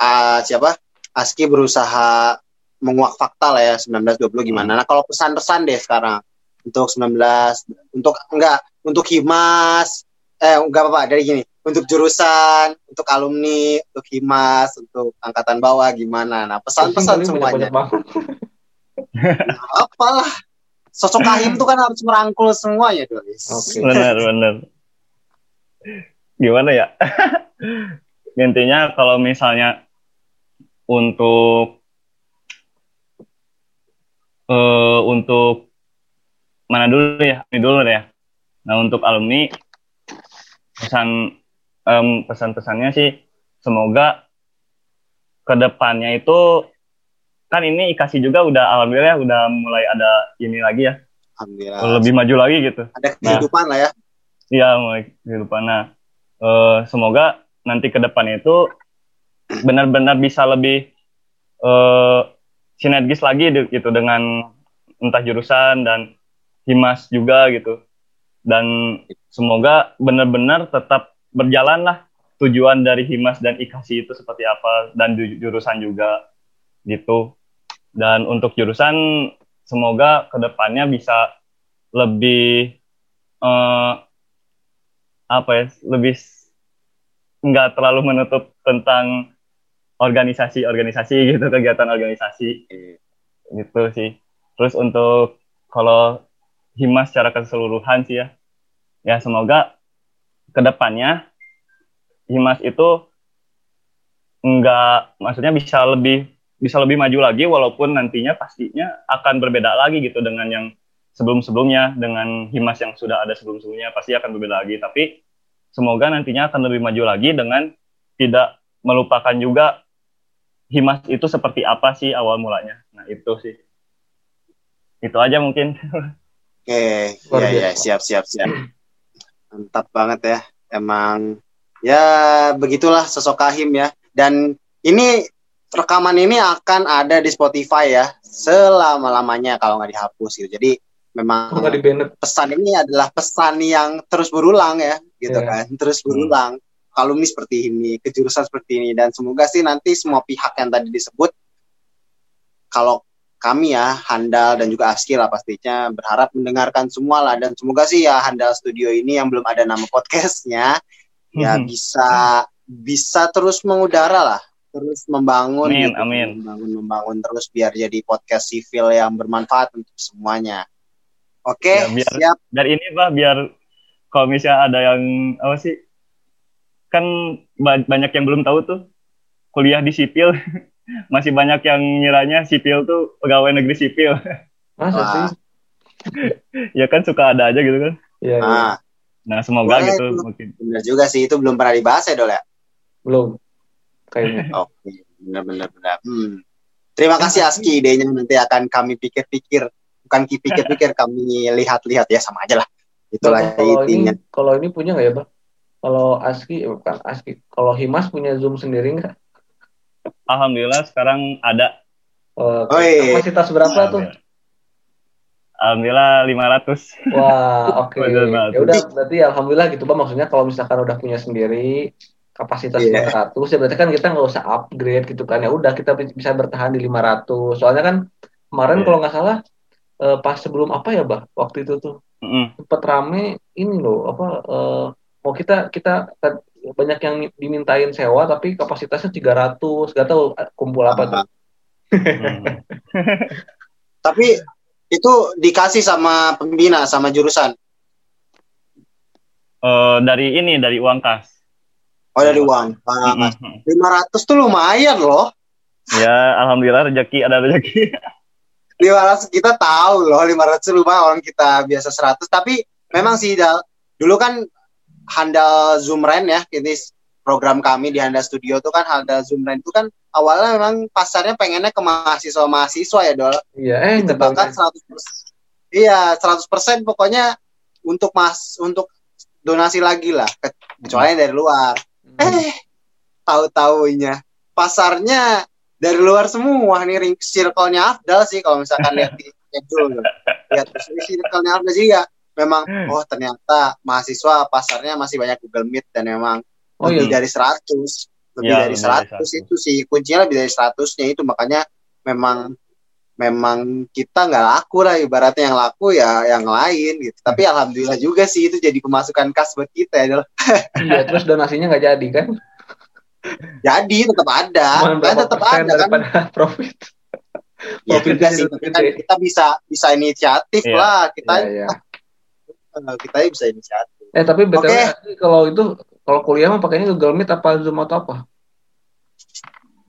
Speaker 3: Ah, siapa? Aski berusaha menguak fakta lah ya 1920 gimana.
Speaker 1: Hmm.
Speaker 3: Nah, kalau pesan-pesan deh sekarang untuk 19 untuk enggak untuk Himas eh enggak apa-apa dari gini. Untuk jurusan, untuk alumni, untuk Himas, untuk angkatan bawah gimana. Nah, pesan-pesan semuanya.
Speaker 2: banget.
Speaker 3: Apalah. Sosok Kahim tuh kan harus merangkul semuanya, Doris.
Speaker 2: Oke.
Speaker 1: benar benar gimana ya intinya kalau misalnya untuk eh untuk mana dulu ya ini dulu deh ya nah untuk alumni pesan em, pesan-pesannya sih semoga ke depannya itu kan ini IKASI juga udah alhamdulillah ya, udah mulai ada ini lagi ya
Speaker 3: Alhamdulillah.
Speaker 1: lebih maju lagi gitu
Speaker 3: Ada kehidupan lah ya.
Speaker 1: Iya, mulai kehidupan. Nah, eh, semoga nanti ke depannya itu benar-benar bisa lebih eh, sinergis lagi gitu dengan entah jurusan dan himas juga gitu. Dan semoga benar-benar tetap berjalan lah tujuan dari himas dan ikasi itu seperti apa dan ju- jurusan juga gitu. Dan untuk jurusan semoga ke depannya bisa lebih eh, apa ya lebih nggak terlalu menutup tentang organisasi-organisasi gitu kegiatan organisasi gitu sih terus untuk kalau himas secara keseluruhan sih ya. Ya semoga ke depannya himas itu nggak maksudnya bisa lebih bisa lebih maju lagi walaupun nantinya pastinya akan berbeda lagi gitu dengan yang sebelum-sebelumnya dengan himas yang sudah ada sebelum-sebelumnya pasti akan berbeda lagi. Tapi semoga nantinya akan lebih maju lagi dengan tidak melupakan juga himas itu seperti apa sih awal mulanya. Nah itu sih. Itu aja mungkin
Speaker 3: Oke,
Speaker 2: Luar
Speaker 3: ya ya siap siap siap. Mantap banget ya. Emang ya begitulah sosok Kahim ya. Dan ini rekaman ini akan ada di Spotify ya selama lamanya kalau nggak dihapus gitu. Jadi memang pesan ini adalah pesan yang terus berulang ya, gitu
Speaker 2: Iya.
Speaker 3: kan, terus berulang. Alumni seperti ini, kejurusan seperti ini, dan semoga sih nanti semua pihak yang tadi disebut, kalau kami ya Handal dan juga Aski lah pastinya berharap mendengarkan semua lah dan semoga sih ya Handal Studio ini yang belum ada nama podcastnya ya
Speaker 1: Mhm.
Speaker 3: bisa bisa terus mengudara lah. Terus membangun
Speaker 1: Amin,
Speaker 3: gitu,
Speaker 1: amin.
Speaker 3: membangun membangun terus biar jadi podcast sivil yang bermanfaat untuk semuanya. Oke
Speaker 1: Ya, biar-
Speaker 3: siap.
Speaker 1: dan ini bah biar kalau misalnya ada yang apa sih kan ba- banyak yang belum tahu tuh kuliah di sipil masih banyak yang ngiranya sipil tuh pegawai negeri sipil
Speaker 2: Masa
Speaker 3: Wah.
Speaker 2: sih?
Speaker 1: ya kan suka ada aja gitu kan
Speaker 2: Iya, iya.
Speaker 3: nah
Speaker 1: nah semoga
Speaker 3: Boleh
Speaker 1: gitu
Speaker 3: tuh.
Speaker 1: mungkin
Speaker 3: bener juga sih itu belum pernah dibahas ya Dol ya
Speaker 2: Belum. Kayaknya.
Speaker 3: Oke, benar benar benar. Hmm. Terima kasih Aski idenya nanti akan kami pikir-pikir, bukan ki- pikir-pikir kami lihat-lihat ya sama aja lah. Itulah
Speaker 2: Nah, kalau
Speaker 3: intinya.
Speaker 2: ini kalau ini punya nggak ya, Bang? Kalau Aski, eh, bukan Aski. Kalau Himas punya Zoom sendiri nggak?
Speaker 1: Alhamdulillah sekarang ada
Speaker 2: Eh,
Speaker 3: Oi.
Speaker 2: kapasitas berapa tuh?
Speaker 1: alhamdulillah 500
Speaker 2: Wah, oke.
Speaker 1: Banget.
Speaker 2: Ya udah berarti alhamdulillah gitu, Bang. Maksudnya kalau misalkan udah punya sendiri kapasitas
Speaker 3: Iya.
Speaker 2: 500 ya berarti kan kita nggak usah upgrade gitu kan. Ya udah kita bi- bisa bertahan di 500. Soalnya kan kemarin
Speaker 1: Iya.
Speaker 2: kalau nggak salah eh, pas sebelum apa ya, Bang? Waktu itu tuh
Speaker 1: Mm-mm.
Speaker 2: sempet rame ini loh, apa eh, mau kita kita kita- banyak yang dimintain sewa tapi kapasitasnya 300 gak tahu kumpul apa tuh
Speaker 1: Mm.
Speaker 3: Tapi itu dikasih sama pembina sama jurusan.
Speaker 1: Eh, dari ini dari uang kas
Speaker 3: Oh dari uang. Ah,
Speaker 1: Mm-mm.
Speaker 3: 500 tuh lumayan loh.
Speaker 1: ya alhamdulillah rezeki ada rezeki
Speaker 3: 500 kita tahu loh 500 lumayan orang kita biasa 100 tapi memang sih Dal, dulu kan handal Zoom Ren ya ini program kami di Handa Studio tuh kan Handa Zoomline itu kan awalnya memang pasarnya pengennya ke mahasiswa-mahasiswa ya Dol.
Speaker 2: Iya, eh
Speaker 3: bahkan 100%. Iya, 100% pokoknya untuk mas untuk donasi lagi lah, ke- kecuali dari luar.
Speaker 2: Hmm.
Speaker 3: Eh, tahu-taunya pasarnya dari luar semua nih ring circle-nya Afdal sih kalau misalkan lihat di schedule. Lihat circle-nya Afdal juga memang oh ternyata mahasiswa pasarnya masih banyak Google Meet dan memang
Speaker 2: Oh
Speaker 3: lebih
Speaker 2: iya.
Speaker 3: dari 100 lebih
Speaker 1: Ya,
Speaker 3: dari
Speaker 1: lebih dari
Speaker 3: 100 itu sih kuncinya lebih dari 100-nya itu makanya memang memang kita nggak laku lah ibaratnya yang laku ya yang lain gitu tapi alhamdulillah juga sih itu jadi pemasukan kas buat kita ya.
Speaker 2: Iya, terus donasinya nggak jadi kan?
Speaker 3: jadi tetap ada kan tetap ada kan
Speaker 2: profit.
Speaker 3: ya sih kan
Speaker 2: gede.
Speaker 3: kita bisa bisa inisiatif
Speaker 1: Iya.
Speaker 3: lah kita
Speaker 2: Iya, iya.
Speaker 3: Eh, kita bisa inisiatif
Speaker 2: Eh tapi BTW
Speaker 3: Oke.
Speaker 2: Asli, kalau itu kalau kuliah mah pakainya Google Meet apa Zoom atau apa?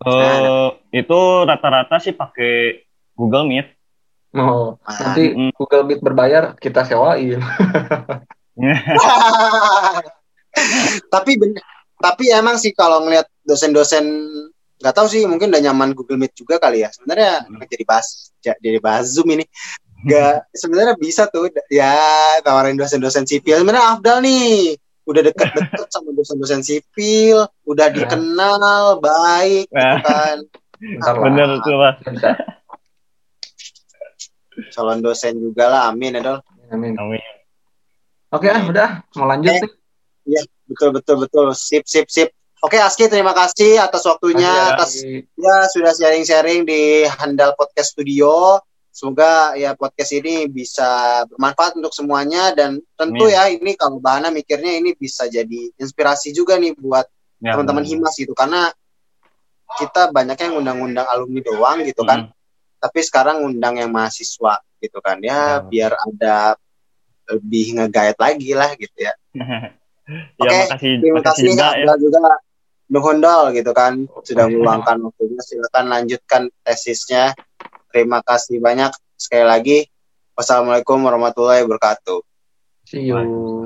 Speaker 1: Eh, itu rata-rata sih pakai Google Meet.
Speaker 2: Oh,
Speaker 3: Nah.
Speaker 2: nanti
Speaker 1: Mm.
Speaker 2: Google Meet berbayar kita sewain.
Speaker 3: tapi bener tapi emang sih kalau ngeliat dosen-dosen nggak tahu sih mungkin udah nyaman Google Meet juga kali ya sebenarnya
Speaker 1: Hmm.
Speaker 3: jadi bahas ja- jadi bahas Zoom ini nggak sebenarnya bisa tuh ya tawarin dosen-dosen sipil sebenarnya Afdal nih udah deket-deket sama dosen-dosen sipil udah
Speaker 2: Ya.
Speaker 3: dikenal baik gitu
Speaker 1: Nah.
Speaker 3: kan.
Speaker 1: Bener tuh, Mas.
Speaker 3: Calon dosen juga lah amin ya Dol
Speaker 2: Amin.
Speaker 1: Amin.
Speaker 2: Oke, ah, udah mau lanjut
Speaker 3: Eh.
Speaker 2: nih.
Speaker 3: betul betul betul sip sip sip oke Aski terima kasih atas waktunya
Speaker 2: Makasih,
Speaker 3: atas ya sudah sharing-sharing di Handal Podcast Studio. Semoga ya podcast ini bisa bermanfaat untuk semuanya dan tentu
Speaker 1: Amin.
Speaker 3: ya ini kalau Bahana mikirnya ini bisa jadi inspirasi juga nih buat
Speaker 1: Ya,
Speaker 3: teman-teman. Himas gitu karena kita banyak yang ngundang-undang alumni doang gitu kan,
Speaker 1: Mm.
Speaker 3: tapi sekarang undang yang mahasiswa gitu kan ya
Speaker 1: Ya.
Speaker 3: biar ada lebih ngegait lagi lah gitu ya.
Speaker 1: ya,
Speaker 3: Oke,
Speaker 1: makasih,
Speaker 3: Terima kasih
Speaker 1: juga ya.
Speaker 3: Juga Bung Hondol gitu kan sudah meluangkan waktunya silakan lanjutkan tesisnya terima kasih banyak sekali lagi wassalamualaikum warahmatullahi wabarakatuh
Speaker 2: See you.